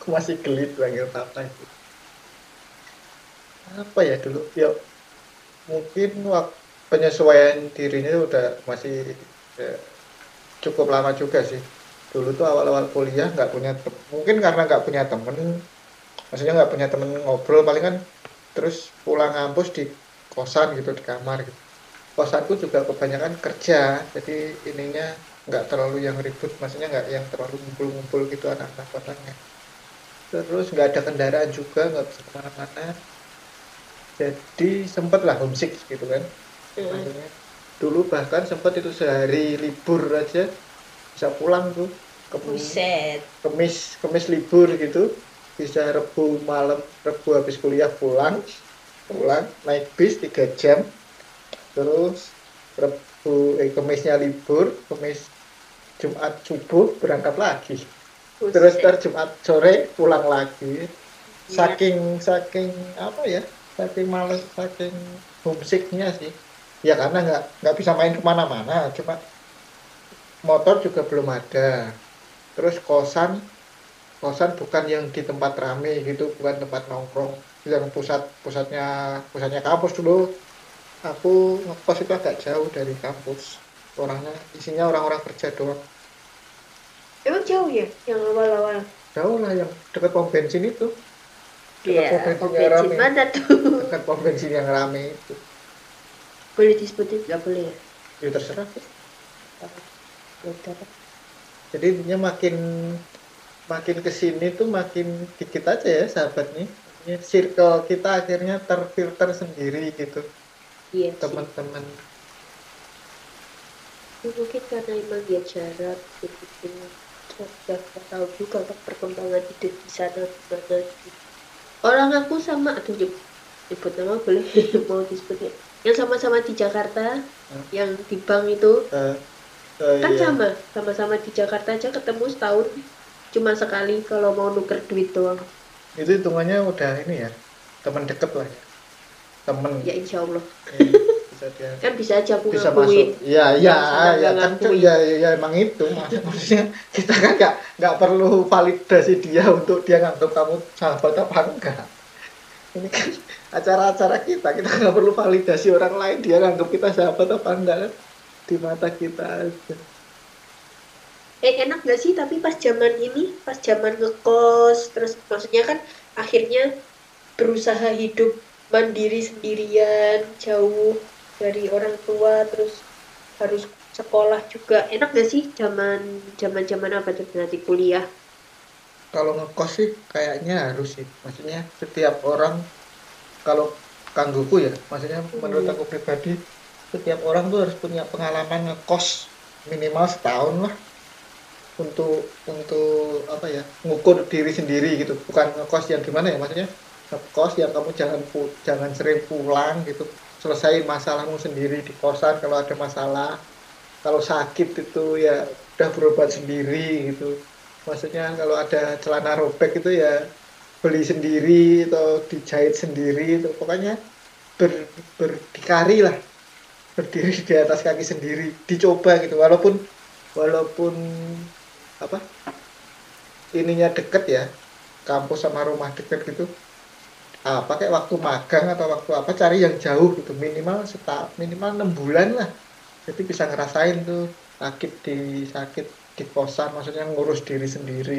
aku (laughs) masih gelit panggil papa itu. Apa ya dulu? Ya mungkin waktu penyesuaian dirinya udah masih ya, cukup lama juga sih. Dulu tuh awal-awal kuliah nggak punya mungkin karena nggak punya temen maksudnya nggak punya temen ngobrol paling kan terus pulang ngampus di kosan gitu di kamar gitu. Kosanku juga kebanyakan kerja jadi ininya nggak terlalu yang ribut maksudnya nggak yang terlalu ngumpul-ngumpul gitu anak-anak kosannya terus nggak ada kendaraan juga nggak bisa ke mana-mana jadi sempet lah homesick gitu kan Mm. dulu bahkan sempat itu sehari libur aja bisa pulang tuh ke Buset. kemis kemis libur gitu bisa rebu malam rebu habis kuliah pulang pulang naik bis tiga jam terus rebu eh kemisnya libur kemis jumat subuh berangkat lagi. Terus ntar jumat sore pulang lagi. Iya. saking saking apa ya saking males saking homesicknya sih. Ya karena nggak nggak bisa main ke mana-mana cuma motor juga belum ada. Terus kosan kosan bukan yang di tempat rame gitu bukan tempat nongkrong. Yang pusat pusatnya pusatnya kampus dulu. Aku ngekos itu agak jauh dari kampus. Orangnya isinya orang-orang kerja doang Emang jauh ya yang awal-awal? jauh lah yang dekat pom bensin itu Iya, pom pom bensin yang rame. mana tuh? dekat pom bensin yang rame itu boleh disebutin? Nggak boleh ya? ya terserah udah. jadi intinya makin makin ke sini tuh makin dikit aja ya sahabat nih Ya, circle kita akhirnya terfilter sendiri gitu Iya teman-teman mungkin karena emang ya jarak gitu nggak tahu juga kan perkembangan hidup di sana gimana gitu. orang aku sama aduh nyebut, nyebut nama boleh (laughs) mau disebut ya yang sama-sama di Jakarta Hmm. yang di bank itu. Eh, eh, kan iya. sama sama-sama di Jakarta aja ketemu setahun cuma sekali kalau mau nuker duit doang. Itu hitungannya udah ini ya teman deket lah ya. Temen ya insya Allah. Eh, bisa dia kan bisa aja aku bisa ngakuin. masuk. Iya iya ya nggak kan ngakuin. ya, ya, ya emang itu Maksud- maksudnya kita kan nggak nggak perlu validasi dia untuk dia nganggap kamu sahabat apa enggak. Ini kan acara-acara kita kita nggak perlu validasi orang lain dia nganggap kita sahabat apa enggak kan? Di mata kita aja. Eh enak gak sih? Tapi pas zaman ini, pas zaman ngekos, terus maksudnya kan akhirnya berusaha hidup mandiri sendirian, jauh dari orang tua, terus harus sekolah juga. Enak gak sih zaman zaman zaman apa tuh nanti kuliah? kalau ngekos sih kayaknya harus sih maksudnya setiap orang kalau kangguku ya maksudnya menurut Hmm. aku pribadi setiap orang tuh harus punya pengalaman ngekos minimal setahun lah untuk untuk apa ya ngukur diri sendiri gitu bukan ngekos yang gimana ya maksudnya ngekos yang kamu jangan jangan sering pulang gitu selesai masalahmu sendiri di kosan kalau ada masalah kalau sakit itu ya udah berobat sendiri gitu. Maksudnya kalau ada celana robek itu ya beli sendiri atau dijahit sendiri itu. Pokoknya ber, berdikari lah. Berdiri di atas kaki sendiri dicoba gitu. Walaupun walaupun apa ininya deket ya kampus sama rumah deket gitu ah, pakai waktu magang atau waktu apa cari yang jauh gitu minimal setahun minimal enam bulan lah jadi bisa ngerasain tuh sakit di sakit di kosan maksudnya ngurus diri sendiri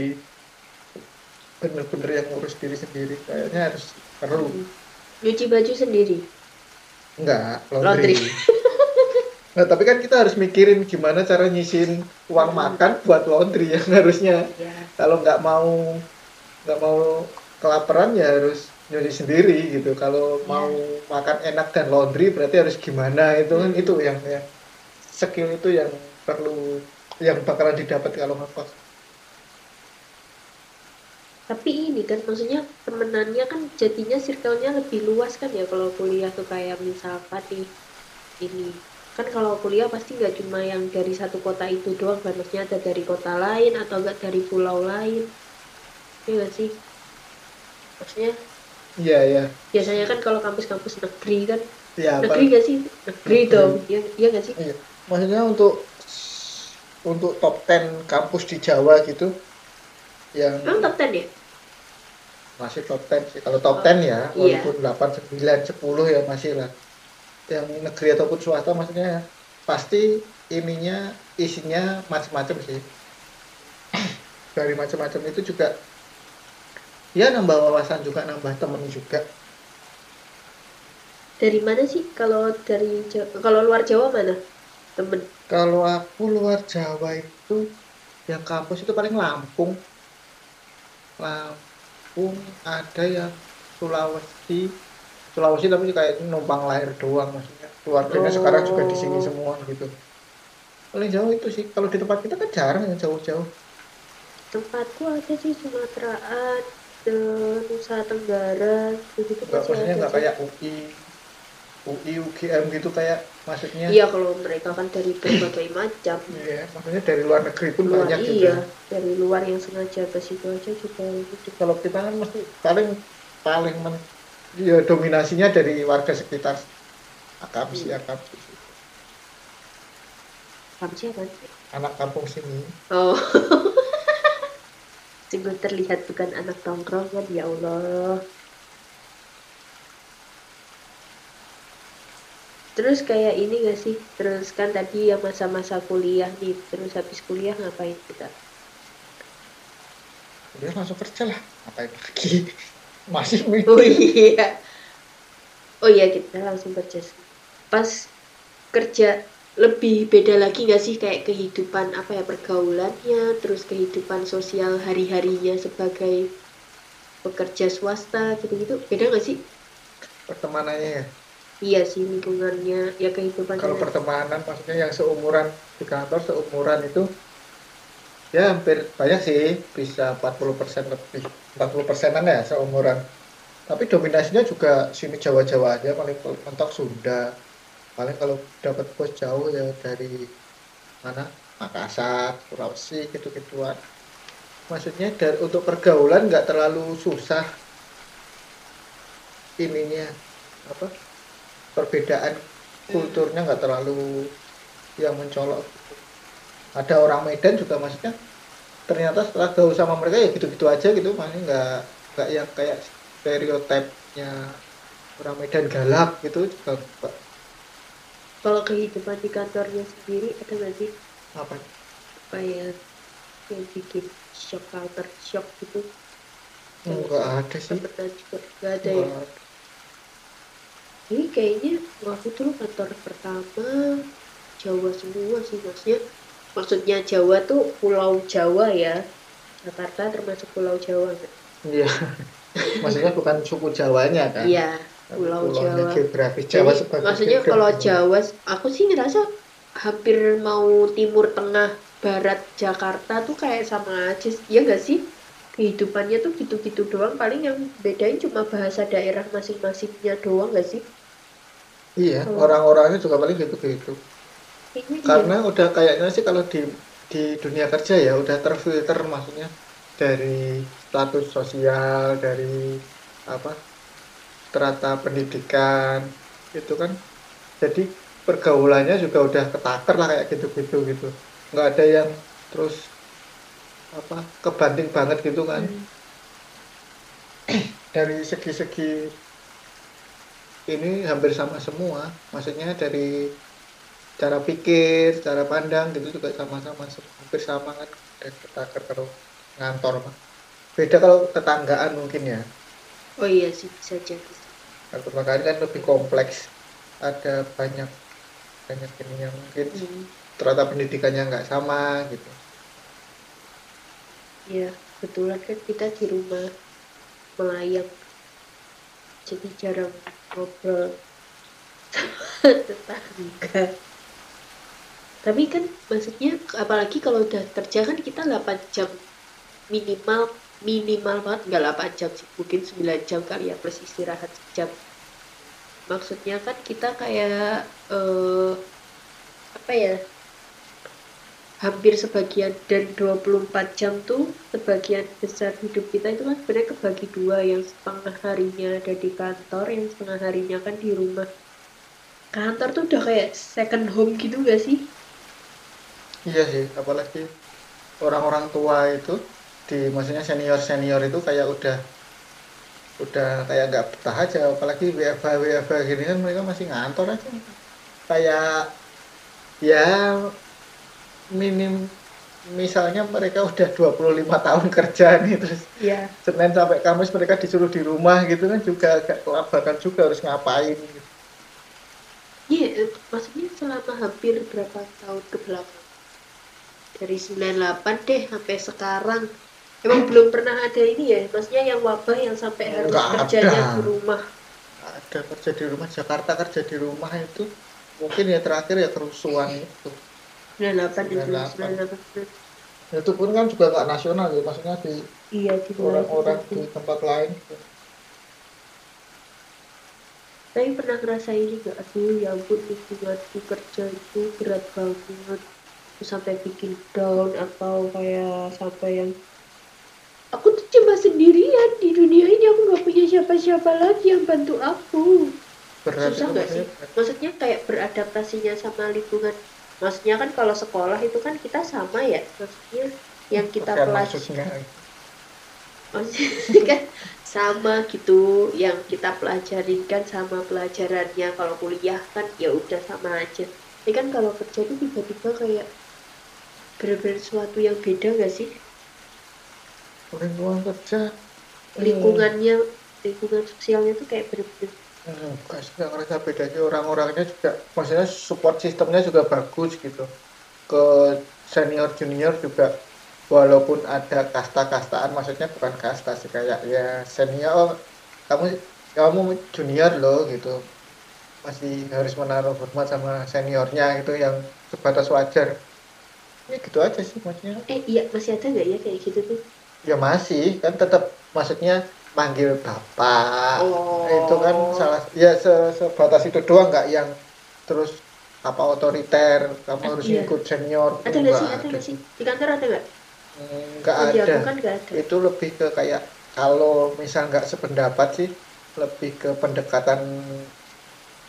bener-bener yang ngurus diri sendiri kayaknya harus perlu Nyuci baju sendiri. enggak Laundry. laundry (laughs) nah tapi kan kita harus mikirin gimana cara nyisin uang makan buat laundry yang harusnya Ya. kalau nggak mau nggak mau kelaparan ya harus nyuci sendiri gitu. Kalau mau makan enak dan laundry berarti harus gimana itu kan Hmm. itu yang ya skill itu yang perlu yang bakalan didapat kalau ngekos Tapi ini kan maksudnya temenannya kan jadinya circle-nya lebih luas kan ya kalau kuliah tuh kayak misalkan nih ini. Kan kalau kuliah pasti nggak cuma yang dari satu kota itu doang kan maksudnya ada dari kota lain atau enggak dari pulau lain. Iya nggak sih? Maksudnya iya ya biasanya kan kalau kampus-kampus negeri kan ya negeri nggak sih negeri dong ya iya nggak sih Iya. Maksudnya untuk untuk top 10 kampus di Jawa gitu yang emang top 10 ya masih top 10 sih. Kalau top 10 ya, Iya. walaupun 8, 9, 10 ya masih lah. Yang negeri ataupun swasta maksudnya pasti ininya isinya macam-macam sih. (clears throat) Dari macam-macam itu juga ya nambah wawasan juga, nambah temen juga. dari mana sih kalau dari Jawa, kalau luar Jawa mana temen Kalau aku luar Jawa itu yang kampus itu paling Lampung. Lampung ada yang Sulawesi. Sulawesi tapi kayak numpang lahir doang maksudnya. Keluarganya sekarang juga di sini Oh. semua gitu. Paling jauh itu sih. Kalau di tempat kita kan jarang yang jauh-jauh. tempatku ada sih Sumateraan dan Nusa Tenggara gitu ada enggak sih. kayak UI UI UGM gitu kayak maksudnya iya kalau mereka kan dari berbagai macam Iya, maksudnya dari luar negeri pun luar banyak iya juga. dari luar yang sengaja ke situ aja juga gitu kalau kita kan mesti paling paling men- ya dominasinya dari warga sekitar akamsi Hmm. akamsi Kamu siapa? anak kampung sini Oh. (laughs) Sungguh terlihat bukan anak tongkrongan ya Allah. Terus kayak ini gak sih? Terus kan tadi yang masa-masa kuliah nih, terus habis kuliah ngapain kita? dia langsung kerja lah ngapain lagi (laughs) masih Oh meeting iya. Oh iya kita langsung kerja. Pas kerja lebih beda lagi gak sih kayak kehidupan apa ya pergaulannya, terus kehidupan sosial hari-harinya sebagai pekerja swasta gitu-gitu. Beda gak sih? pertemanannya ya Iya sih lingkungannya, ya kehidupan kalau pertemanan maksudnya yang seumuran di kantor seumuran itu ya hampir banyak sih bisa 40% lebih 40 persenan ya seumuran tapi dominasinya juga sini Jawa-Jawa aja paling mentok Sunda paling kalau dapat bos jauh ya dari mana? Makassar Sulawesi gitu-gituan. Maksudnya dari untuk pergaulan nggak terlalu susah ininya apa? Perbedaan kulturnya nggak terlalu yang mencolok. Ada orang Medan juga maksudnya ternyata setelah gaul sama mereka ya gitu-gitu aja gitu maksudnya nggak nggak yang kayak stereotipnya orang Medan galak gitu juga. Kalau kehidupan di kantornya sendiri ada nggak sih apa kayak yang bikin shock culture shock gitu? nggak ada sih nggak ada ya? Ada. Ini kayaknya aku dulu kantor pertama Jawa semua sih maksudnya. Maksudnya Jawa tuh Pulau Jawa ya. Jakarta termasuk Pulau Jawa nggak? iya (laughs) maksudnya bukan suku Jawanya kan Iya, Pulau Jawa. geografis Jawa Jadi, sebagai maksudnya geografis. kalau Jawa, aku sih ngerasa hampir mau timur tengah barat Jakarta tuh kayak sama aja, ya gak sih? Kehidupannya tuh gitu-gitu doang, paling yang bedain cuma bahasa daerah masing-masingnya doang gak sih? iya Kalau- orang-orangnya juga paling gitu-gitu iya. karena udah kayaknya sih kalau di di dunia kerja ya udah terfilter maksudnya dari status sosial dari apa strata pendidikan itu kan. Jadi pergaulannya juga udah ketakar lah kayak gitu-gitu gitu. Nggak ada yang terus apa kebanting banget gitu kan. Hmm. (clears throat) dari segi-segi ini hampir sama semua. Maksudnya dari cara pikir cara pandang gitu juga sama-sama hampir sama kan. Dan ketakar kalau ngantor mah beda kalau tetanggaan mungkin ya. Oh iya sih, bisa jadi. Kalau tetanggaan kan lebih kompleks ada banyak banyak ininya mungkin Hmm. strata pendidikannya nggak sama gitu Ya, kebetulan kan kita di rumah melayang. Jadi jarang ngobrol sama (laughs) tetangga. Tapi kan maksudnya apalagi kalau udah kerja kan kita 8 jam minimal minimal banget nggak 8 jam sih. Mungkin 9 jam kali ya plus istirahat jam maksudnya kan kita kayak eh, apa ya hampir sebagian dan 24 jam tuh sebagian besar hidup kita itu kan sebenarnya kebagi dua yang setengah harinya ada di kantor yang setengah harinya kan di rumah. Kantor tuh udah kayak second home gitu gak sih? Iya sih apalagi orang-orang tua itu di maksudnya senior senior itu kayak udah udah kayak nggak betah aja apalagi WFH WFH gini kan mereka masih ngantor aja kayak ya minim misalnya mereka udah 25 tahun kerja nih terus ya Senin sampai Kamis mereka disuruh di rumah gitu kan juga agak kelabakan juga harus ngapain gitu. Iya, maksudnya selama hampir berapa tahun ke belakang? Dari 98 deh sampai sekarang. Emang belum pernah ada ini ya, maksudnya yang wabah yang sampai harus Nggak kerjanya ada. di rumah. ada kerja di rumah Jakarta kerja di rumah itu mungkin ya terakhir ya kerusuhan itu 98 itu 98. 98. itu pun kan juga nggak nasional ya maksudnya di Iya, di orang-orang itu. di tempat lain Tapi pernah ngerasa ini gak? Aduh, ya ampun lingkunganku kerja itu berat banget. Terus sampai bikin down atau kayak sampai yang aku tuh cuma sendirian di dunia ini. Aku nggak punya siapa-siapa lagi yang bantu aku. Berat susah itu nggak sih? maksudnya maksudnya kayak beradaptasinya sama lingkungan. Maksudnya kan kalau sekolah itu kan kita sama ya. Maksudnya yang kita pelajari. maksudnya. Kan sama gitu. Yang kita pelajarin kan sama pelajarannya. Kalau kuliah kan ya udah sama aja. Ini kan kalau kerja itu tiba-tiba kayak bener-bener sesuatu yang beda nggak sih lingkungan kerja. Lingkungannya lingkungan sosialnya tuh kayak bener-bener. Hmm, nggak ngerasa bedanya orang-orangnya juga maksudnya support sistemnya juga bagus gitu. Ke senior junior juga walaupun ada kasta-kastaan maksudnya bukan kasta sih kayak ya senior kamu kamu junior loh gitu. Masih harus menaruh hormat sama seniornya gitu yang sebatas wajar. Ya gitu aja sih maksudnya. Eh iya masih ada nggak ya kayak gitu tuh ya masih. Kan tetap maksudnya manggil bapak. Oh. itu kan salah ya se- sebatas itu doang nggak yang terus apa otoriter kamu Ah, harus iya. ikut senior ada nggak sih? ada nggak sih? Di kantor ada nggak? Hmm, nggak Oh, ada. kan ada? Itu lebih ke kayak kalau misal nggak sependapat sih lebih ke pendekatan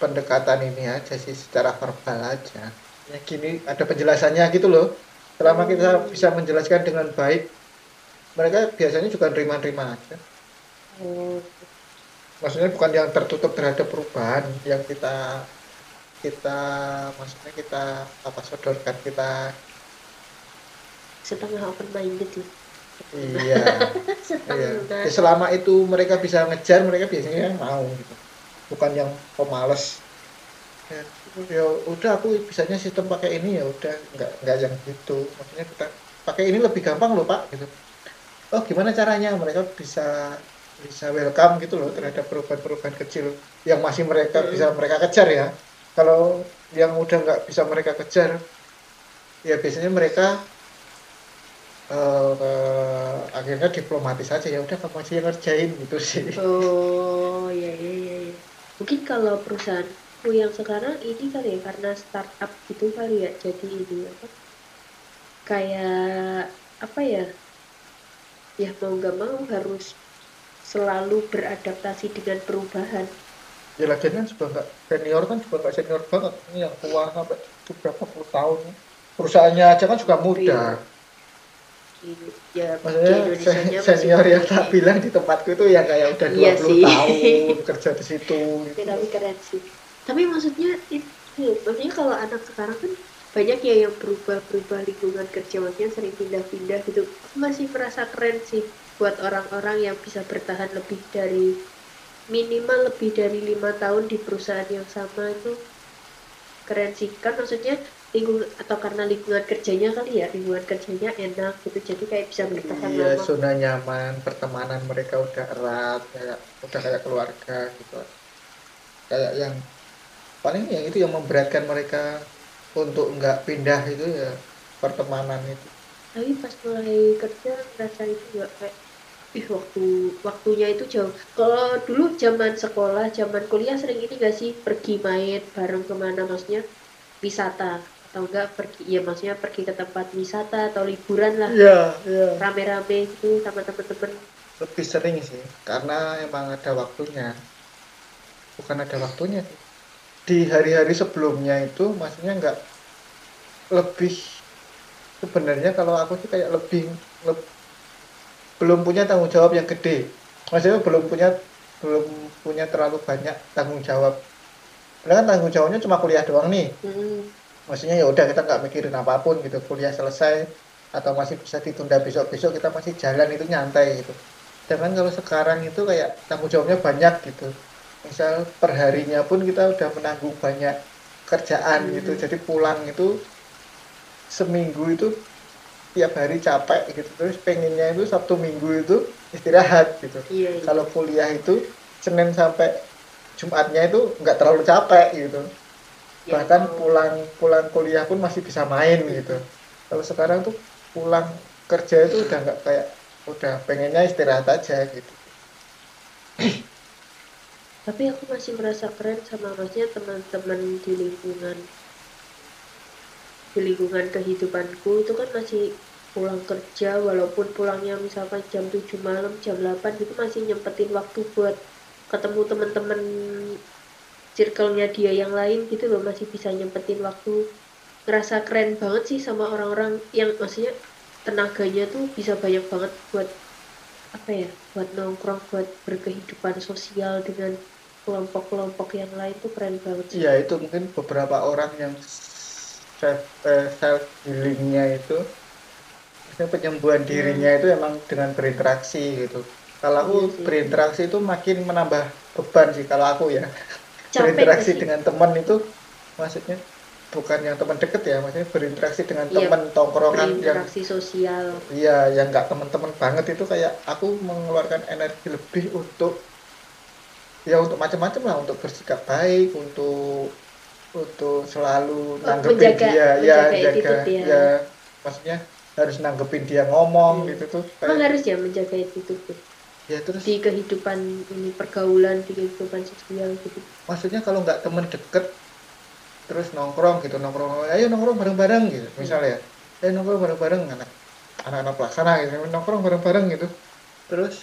pendekatan ini aja sih secara verbal aja. Ya gini ada penjelasannya gitu loh. Selama kita Hmm. bisa menjelaskan dengan baik mereka biasanya juga nerima-nerima aja. Maksudnya bukan yang tertutup terhadap perubahan yang kita kita maksudnya kita apa sodorkan kita setengah open minded lah. Iya. (laughs) Iya. Ya, selama itu mereka bisa ngejar mereka biasanya mau gitu. Bukan yang pemalas ya, ya udah aku bisanya sistem pakai ini ya udah. Nggak nggak yang gitu. Maksudnya kita pakai ini lebih gampang loh pak gitu oh gimana caranya mereka bisa bisa welcome gitu loh terhadap perubahan-perubahan kecil yang masih mereka Mm. bisa mereka kejar ya kalau yang udah nggak bisa mereka kejar ya biasanya mereka eh, eh, akhirnya diplomatis aja ya udah kamu aja yang ngerjain gitu sih Oh, iya iya iya. iya. Mungkin kalau perusahaanku yang sekarang ini kali ya karena startup gitu kali ya. Jadi ini apa? Kayak apa ya? Ya mau nggak mau harus selalu beradaptasi dengan perubahan. ya lagian kan juga nggak senior kan juga nggak senior banget ini yang tua sampai berapa puluh tahun perusahaannya aja kan juga muda Gitu. Ya maksudnya senior yang tak bilang di tempatku itu ya kayak udah 20 Iya sih. tahun kerja di situ Ya, tapi keren sih. Tapi maksudnya itu, maksudnya kalau anak sekarang kan banyak ya yang berubah-berubah lingkungan kerja, maksudnya sering pindah-pindah gitu. Aku masih merasa keren sih buat orang-orang yang bisa bertahan lebih dari minimal lebih dari lima tahun di perusahaan yang sama itu. Keren sih. Kan maksudnya lingkungan atau karena lingkungan kerjanya kali ya lingkungan kerjanya enak gitu. Jadi kayak bisa bertahan iya lama. zona nyaman pertemanan mereka udah erat kayak udah kayak keluarga gitu. Kayak yang paling yang itu yang memberatkan mereka untuk nggak pindah itu ya pertemanan itu. Tapi pas mulai kerja ngerasa itu nggak kayak ih waktu waktunya itu jauh. Kalau dulu zaman sekolah zaman kuliah sering ini gak sih? Pergi main bareng ke mana maksudnya wisata? Atau enggak pergi ya maksudnya pergi ke tempat wisata atau liburan lah. Iya iya. Rame-rame gitu sama temen-temen lebih sering sih karena emang ada waktunya. Bukan ada waktunya sih. Di hari-hari sebelumnya itu maksudnya nggak lebih sebenarnya kalau aku sih kayak lebih leb- belum punya tanggung jawab yang gede. Maksudnya belum punya belum punya terlalu banyak tanggung jawab. Karena kan tanggung jawabnya cuma kuliah doang nih. Hmm, maksudnya ya udah kita nggak mikirin apa pun gitu. Kuliah selesai atau masih bisa ditunda besok-besok kita masih jalan itu nyantai gitu. Sedangkan kalau sekarang itu kayak tanggung jawabnya banyak gitu misal perharinya pun kita udah menanggung banyak kerjaan Hmm. gitu. Jadi pulang itu seminggu itu tiap hari capek gitu. Terus pengennya itu sabtu minggu itu istirahat gitu. Iya, iya. kalau kuliah itu senin sampai jumatnya itu nggak terlalu capek gitu. Ya, bahkan kalau- pulang pulang kuliah pun masih bisa main gitu. Kalau sekarang tuh pulang kerja itu udah nggak kayak udah pengennya istirahat aja gitu tapi aku masih merasa keren sama maksudnya teman-teman di lingkungan di lingkungan kehidupanku itu kan masih pulang kerja walaupun pulangnya misalkan jam 7 malam jam 8 gitu masih nyempetin waktu buat ketemu teman-teman circle-nya dia yang lain gitu loh masih bisa nyempetin waktu. Ngerasa keren banget sih sama orang-orang yang maksudnya tenaganya tuh bisa banyak banget buat apa ya buat nongkrong buat berkehidupan sosial dengan kelompok-kelompok yang lain tuh keren banget sih. Iya itu mungkin beberapa orang yang self eh, self healingnya itu penyembuhan Hmm. dirinya itu emang dengan berinteraksi gitu. Kalau aku Iya sih. berinteraksi itu makin menambah beban sih kalau aku ya. Capek berinteraksi sih? dengan teman itu maksudnya bukan yang teman deket ya, maksudnya berinteraksi dengan Iya, teman tongkrongan yang sosial. Iya, yang nggak teman-teman banget itu kayak aku mengeluarkan energi lebih untuk ya untuk macam-macam lah, untuk bersikap baik, untuk untuk selalu nanggepin menjaga- dia, ya, menjaga jaga, attitude dia. ya, maksudnya harus nanggepin dia ngomong Hmm. gitu tuh, Emang kayak, harus ya menjaga itu tuh ya terus di kehidupan ini pergaulan di kehidupan sosial gitu. maksudnya kalau nggak temen deket terus nongkrong gitu nongkrong ayo nongkrong bareng-bareng gitu misalnya ayo nongkrong bareng-bareng anak anak-anak pelaksana gitu nongkrong bareng-bareng gitu terus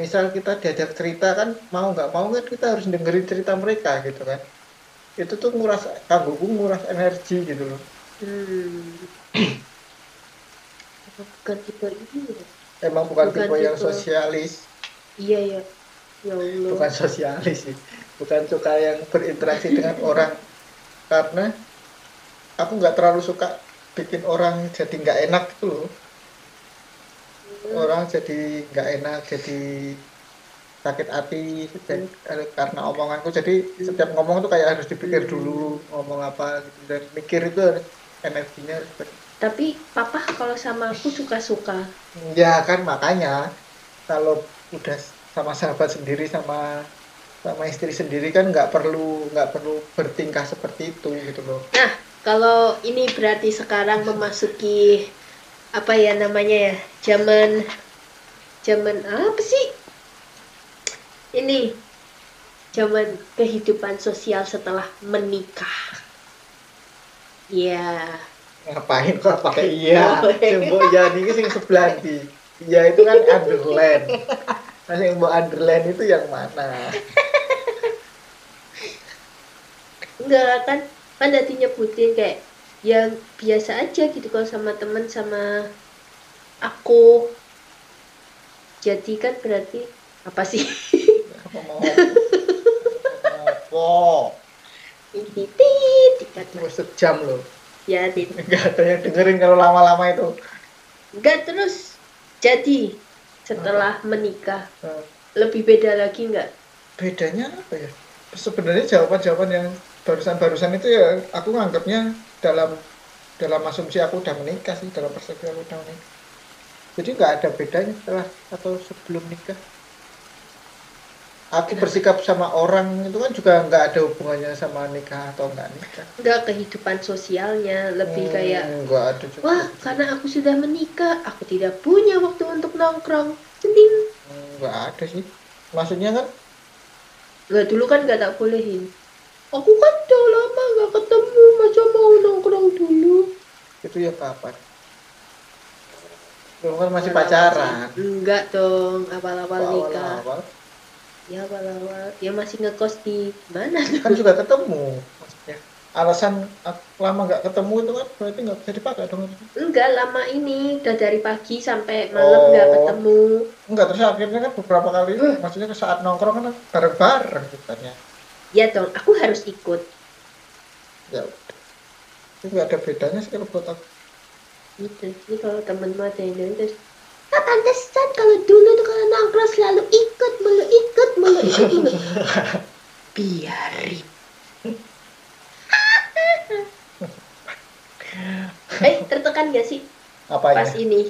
misal kita diajak cerita kan mau nggak mau kan kita harus dengerin cerita mereka gitu kan itu tuh nguras kanggoku nguras energi gitu loh Hmm. Bukan tipe ini ya? emang bukan, Bukan tipe yang tipe- sosialis Iya ya. Ya Allah. bukan sosialis sih bukan suka yang berinteraksi dengan (laughs) orang karena aku nggak terlalu suka bikin orang jadi nggak enak gitu loh. Orang jadi nggak enak jadi sakit hati dan- karena omonganku. Jadi setiap ngomong tuh kayak harus dipikir dulu ngomong apa gitu dan mikir itu harus energinya. Harus Tapi papa kalau sama aku suka-suka. ya kan makanya kalau udah sama sahabat sendiri sama sama istri sendiri kan nggak perlu nggak perlu bertingkah seperti itu gitu loh. Nah, kalau ini berarti sekarang memasuki apa ya namanya ya? Zaman zaman apa sih? Ini zaman kehidupan sosial setelah menikah. Ya, ngapain kok pakai iya (laughs) Oh, iya. sing mbok ya niki sing sebelah ndi iya itu kan underland nah sing mbok underland itu yang mana enggak kan kan tadi nyebutin kayak yang biasa aja gitu kalau sama temen sama aku. Jadi kan berarti apa sih? apa mau? Apa? Ini tit, dikat Cuma sejam loh. Ya (laughs) tit. nggak ada yang dengerin kalau lama-lama itu. Enggak terus. Jadi setelah menikah Nah, lebih beda lagi enggak? bedanya apa ya? Sebenarnya jawaban-jawaban yang barusan-barusan itu ya aku nganggapnya dalam dalam asumsi aku udah menikah sih dalam persepsi aku udah menikah jadi nggak ada bedanya setelah atau sebelum nikah aku bersikap sama orang itu kan juga nggak ada hubungannya sama nikah atau nggak nikah Enggak kehidupan sosialnya lebih Hmm, kayak nggak ada juga wah karena aku sudah menikah aku tidak punya waktu untuk nongkrong. Penting. Hmm, nggak ada sih maksudnya kan Enggak dulu kan enggak tak bolehin. Aku kan udah lama nggak ketemu, masa mau nongkrong dulu? itu ya kapan Lu kan masih pacaran Enggak dong, awal-awal nikah. awal-awal Ya awal-awal, ya masih ngekos di mana? kan juga ketemu maksudnya alasan lama nggak ketemu itu kan berarti nggak bisa dipakai dong Enggak, lama ini udah dari pagi sampai malam nggak Oh. ketemu. enggak terus akhirnya kan beberapa kali maksudnya saat nongkrong kan bareng-bareng katanya Ya dong, aku harus ikut. ya itu nggak ada bedanya sih kalau buat aku Gitu. Ini kalau temenmu ada yang terus, Ah, pantesan kalau dulu tuh kalau nongkrong selalu ikut, mulu ikut, mulu ikut, mulu. (laughs) Biarin. (laughs) eh, tertekan gak sih apanya pas ini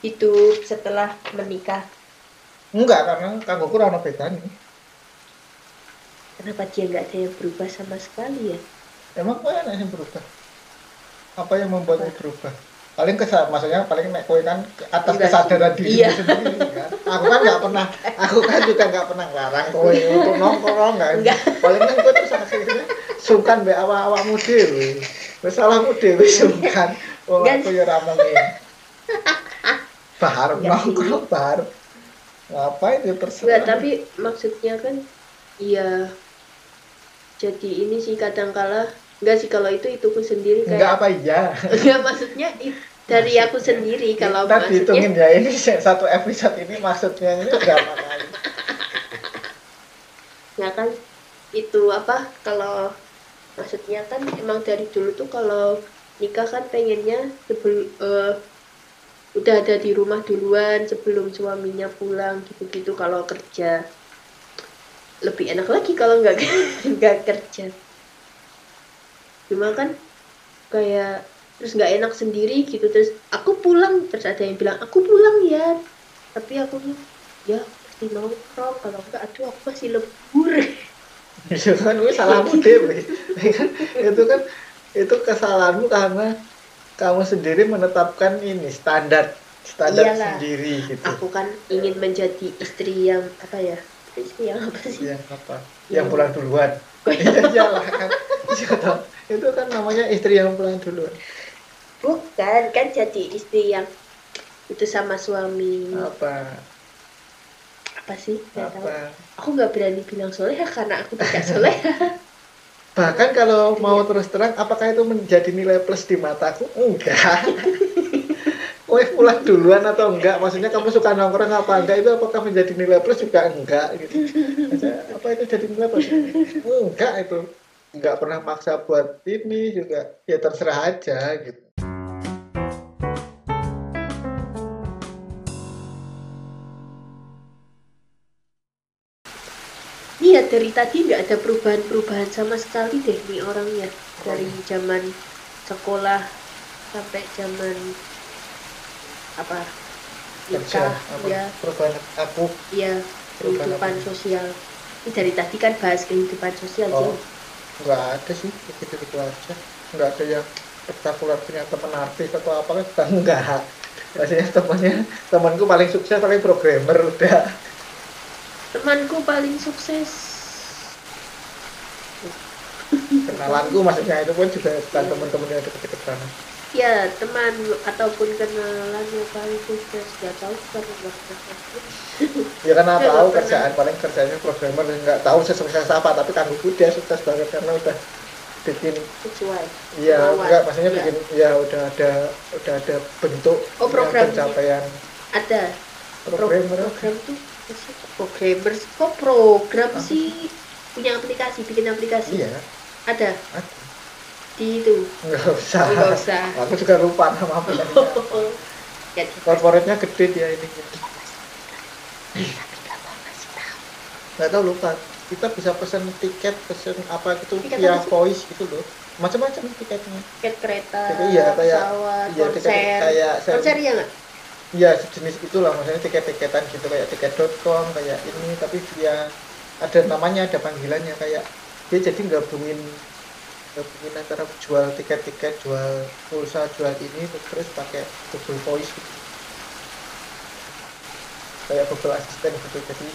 hidup setelah menikah? enggak karena kanggoku ora ono bedanya Kenapa dia nggak ada yang berubah sama sekali ya? emang enak yang berubah. Apa yang membuatmu berubah? Paling kesal maksudnya paling nek kowe kan atas Enggak sih. kesadaran diri Iya. sendiri kan. Aku kan nggak pernah aku kan juga nggak pernah ngarang kowe. Untuk nongkrong kan. Paling kan kowe terus akhirnya sungkan be awak-awakmu dhewe. Wis salahmu dhewe sungkan. Enggak. aku ya bar Enggak sih. nongkrong bar. Ngapain ya terserah Enggak, tapi maksudnya kan iya jadi ini sih kadang-kala enggak sih kalau itu ituku sendiri enggak kayak apa iya. Enggak maksudnya dari aku sendiri kalau kita maksudnya. dihitungin ya ini satu episode ini maksudnya ini berapa kali? Ya kan itu apa kalau maksudnya kan emang dari dulu tuh kalau nikah kan pengennya sebelum udah ada di rumah duluan sebelum suaminya pulang gitu-gitu kalau kerja lebih enak lagi kalau nggak (laughs) nggak kerja. Cuma kan kayak terus nggak enak sendiri gitu. Terus aku pulang terus ada yang bilang aku pulang ya. Tapi aku ya pasti nongkrong kalau enggak aduh aku masih lembur. Itu kan gue salahmu dewe (laughs) itu kan itu kesalahanmu karena kamu sendiri menetapkan ini standar standar Iyalah. sendiri gitu. Aku kan ingin menjadi istri yang apa ya istri yang apa sih? Yang apa? Yang pulang duluan. Iya. (laughs) Iyalah kan. Iya itu kan namanya istri yang pulang duluan. Bukan kan jadi istri yang itu sama suami. Apa? Apa sih? Nggak tahu. Apa? Aku nggak berani bilang soleha karena aku tidak soleha bahkan kalau mau terus terang apakah itu menjadi nilai plus di mataku? Enggak (laughs) Weh pulang duluan atau enggak? Maksudnya kamu suka nongkrong apa enggak? Itu apakah menjadi nilai plus juga enggak? Gitu. Apa itu jadi nilai plus? Enggak itu. Enggak pernah maksa buat ini juga. Ya terserah aja gitu. Iya dari tadi nggak ada perubahan-perubahan sama sekali deh nih orangnya. Dari zaman sekolah sampai zaman apa? Kerja nikah ya perubahan aku. Ya kehidupan apa? sosial. Ini dari tadi kan bahas kehidupan sosial oh sih enggak ada sih gitu gitu aja. Enggak ada yang spektakuler punya teman artis atau apa kan enggak maksudnya temannya temanku paling sukses paling programmer udah. Temanku paling sukses. Kenalanku maksudnya itu pun juga bukan teman-teman yang deket-deket sana ya teman ataupun kenalan yang paling sukses nggak tahu karena nggak (laughs) ya karena tahu kerjaan paling kerjanya programmer. Nggak tahu sesukses apa tapi kangguku dia sukses banget karena udah bikin sesuai. Iya, enggak maksudnya Iya. bikin ya udah ada udah ada bentuk Oh, yang programnya. pencapaian. Ada. Pro- programmer program tuh programmer kok program sih punya aplikasi bikin aplikasi? Iya. Ada? Ada. Di itu. Nggak usah. Nggak usah. Aku juga lupa nama aplikasinya (laughs) ya, korporatnya gede dia ini. Nggak tahu lupa. Kita bisa pesen tiket pesen apa gitu Tiket via apa voice gitu loh. Macam-macam tiketnya. Tiket kereta Jadi iya, kayak- pesawat iya, tiket konser. kayak saya- konser ya nggak? Iya sejenis itulah. Maksudnya tiket-tiketan gitu kayak tiket.com kayak ini tapi dia ada namanya ada panggilannya kayak dia jadi gabungin gabungin antara jual tiket-tiket jual pulsa jual ini terus pakai Google Voice gitu. kayak Google Assistant gitu jadi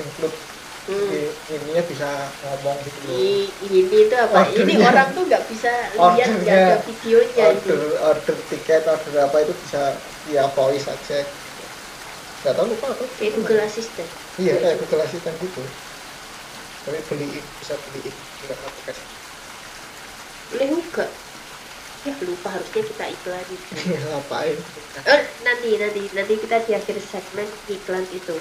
include hmm. i- ininya bisa ngomong gitu loh ini tuh apa ini orang tuh nggak bisa lihat nggak Ordernya. ada videonya itu order order tiket order apa itu bisa via voice aja nggak tahu lupa apa kayak Google Assistant Iya kayak Google Assistant gitu. Tapi beliin bisa nggak aplikasi. Boleh juga ya lupa harusnya kita iklanin (laughs) Iya, Ngapain? Eh, nanti nanti nanti kita di akhir segmen iklan itu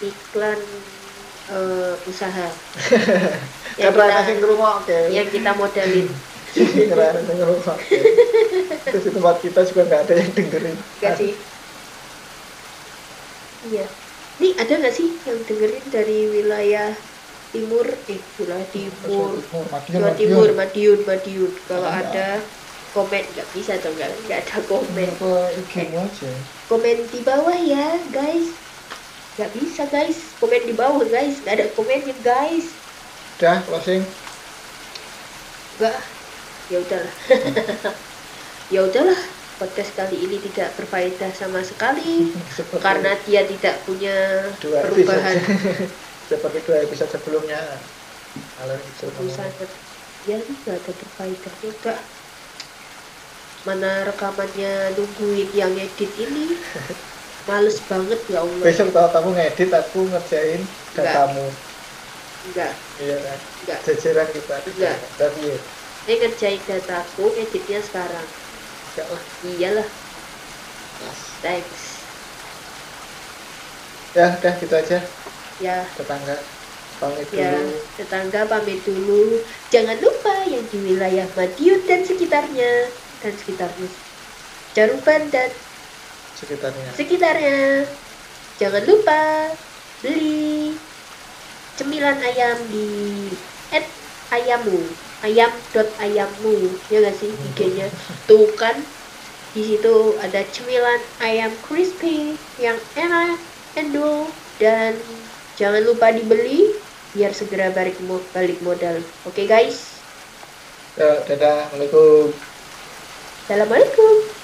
iklan eh, usaha (laughs) yang kita rumah oke. yang kita modalin. (laughs) Terus di tempat kita juga nggak ada yang dengerin. Gak sih iya nih ada nggak sih yang dengerin dari wilayah timur eh wilayah timur. Jawa. Timur Madiun Madiun. Kalau Ada. ada komen nggak bisa dong nggak nggak ada komen. Komen di bawah ya guys. Nggak bisa guys. Komen di bawah guys. Nggak ada komennya guys. Udah closing. Enggak, ya udahlah. (laughs) ya udahlah, podcast kali ini tidak berfaedah sama sekali. (laughs) Karena dia tidak punya perubahan. (laughs) Seperti dua episode sebelumnya. Kalau itu sangat ya tidak ada berfaedahnya enggak mana rekamannya nungguin yang edit ini? (laughs) Males banget ya Allah. Besok kalau kamu ngedit aku ngerjain Enggak. datamu. Enggak. Iya kan? Enggak. Jajaran kita. Enggak. tapi ya. Ini ngerjain dataku editnya sekarang. Enggak lah. Iyalah. Pas. thanks. Ya udah gitu aja ya. Tetangga pamit ya dulu. tetangga pamit dulu. Jangan lupa yang di wilayah Madiun dan sekitarnya dan sekitarnya. Caruban dan sekitarnya. sekitarnya. Jangan lupa beli cemilan ayam di at ayammu ayam dot ayammu ya gak sih IG-nya (laughs) tuh kan di situ ada cemilan ayam crispy yang enak endul dan jangan lupa dibeli biar segera balik balik modal. Oke guys? Ya dadah. Assalamualaikum. Assalamualaikum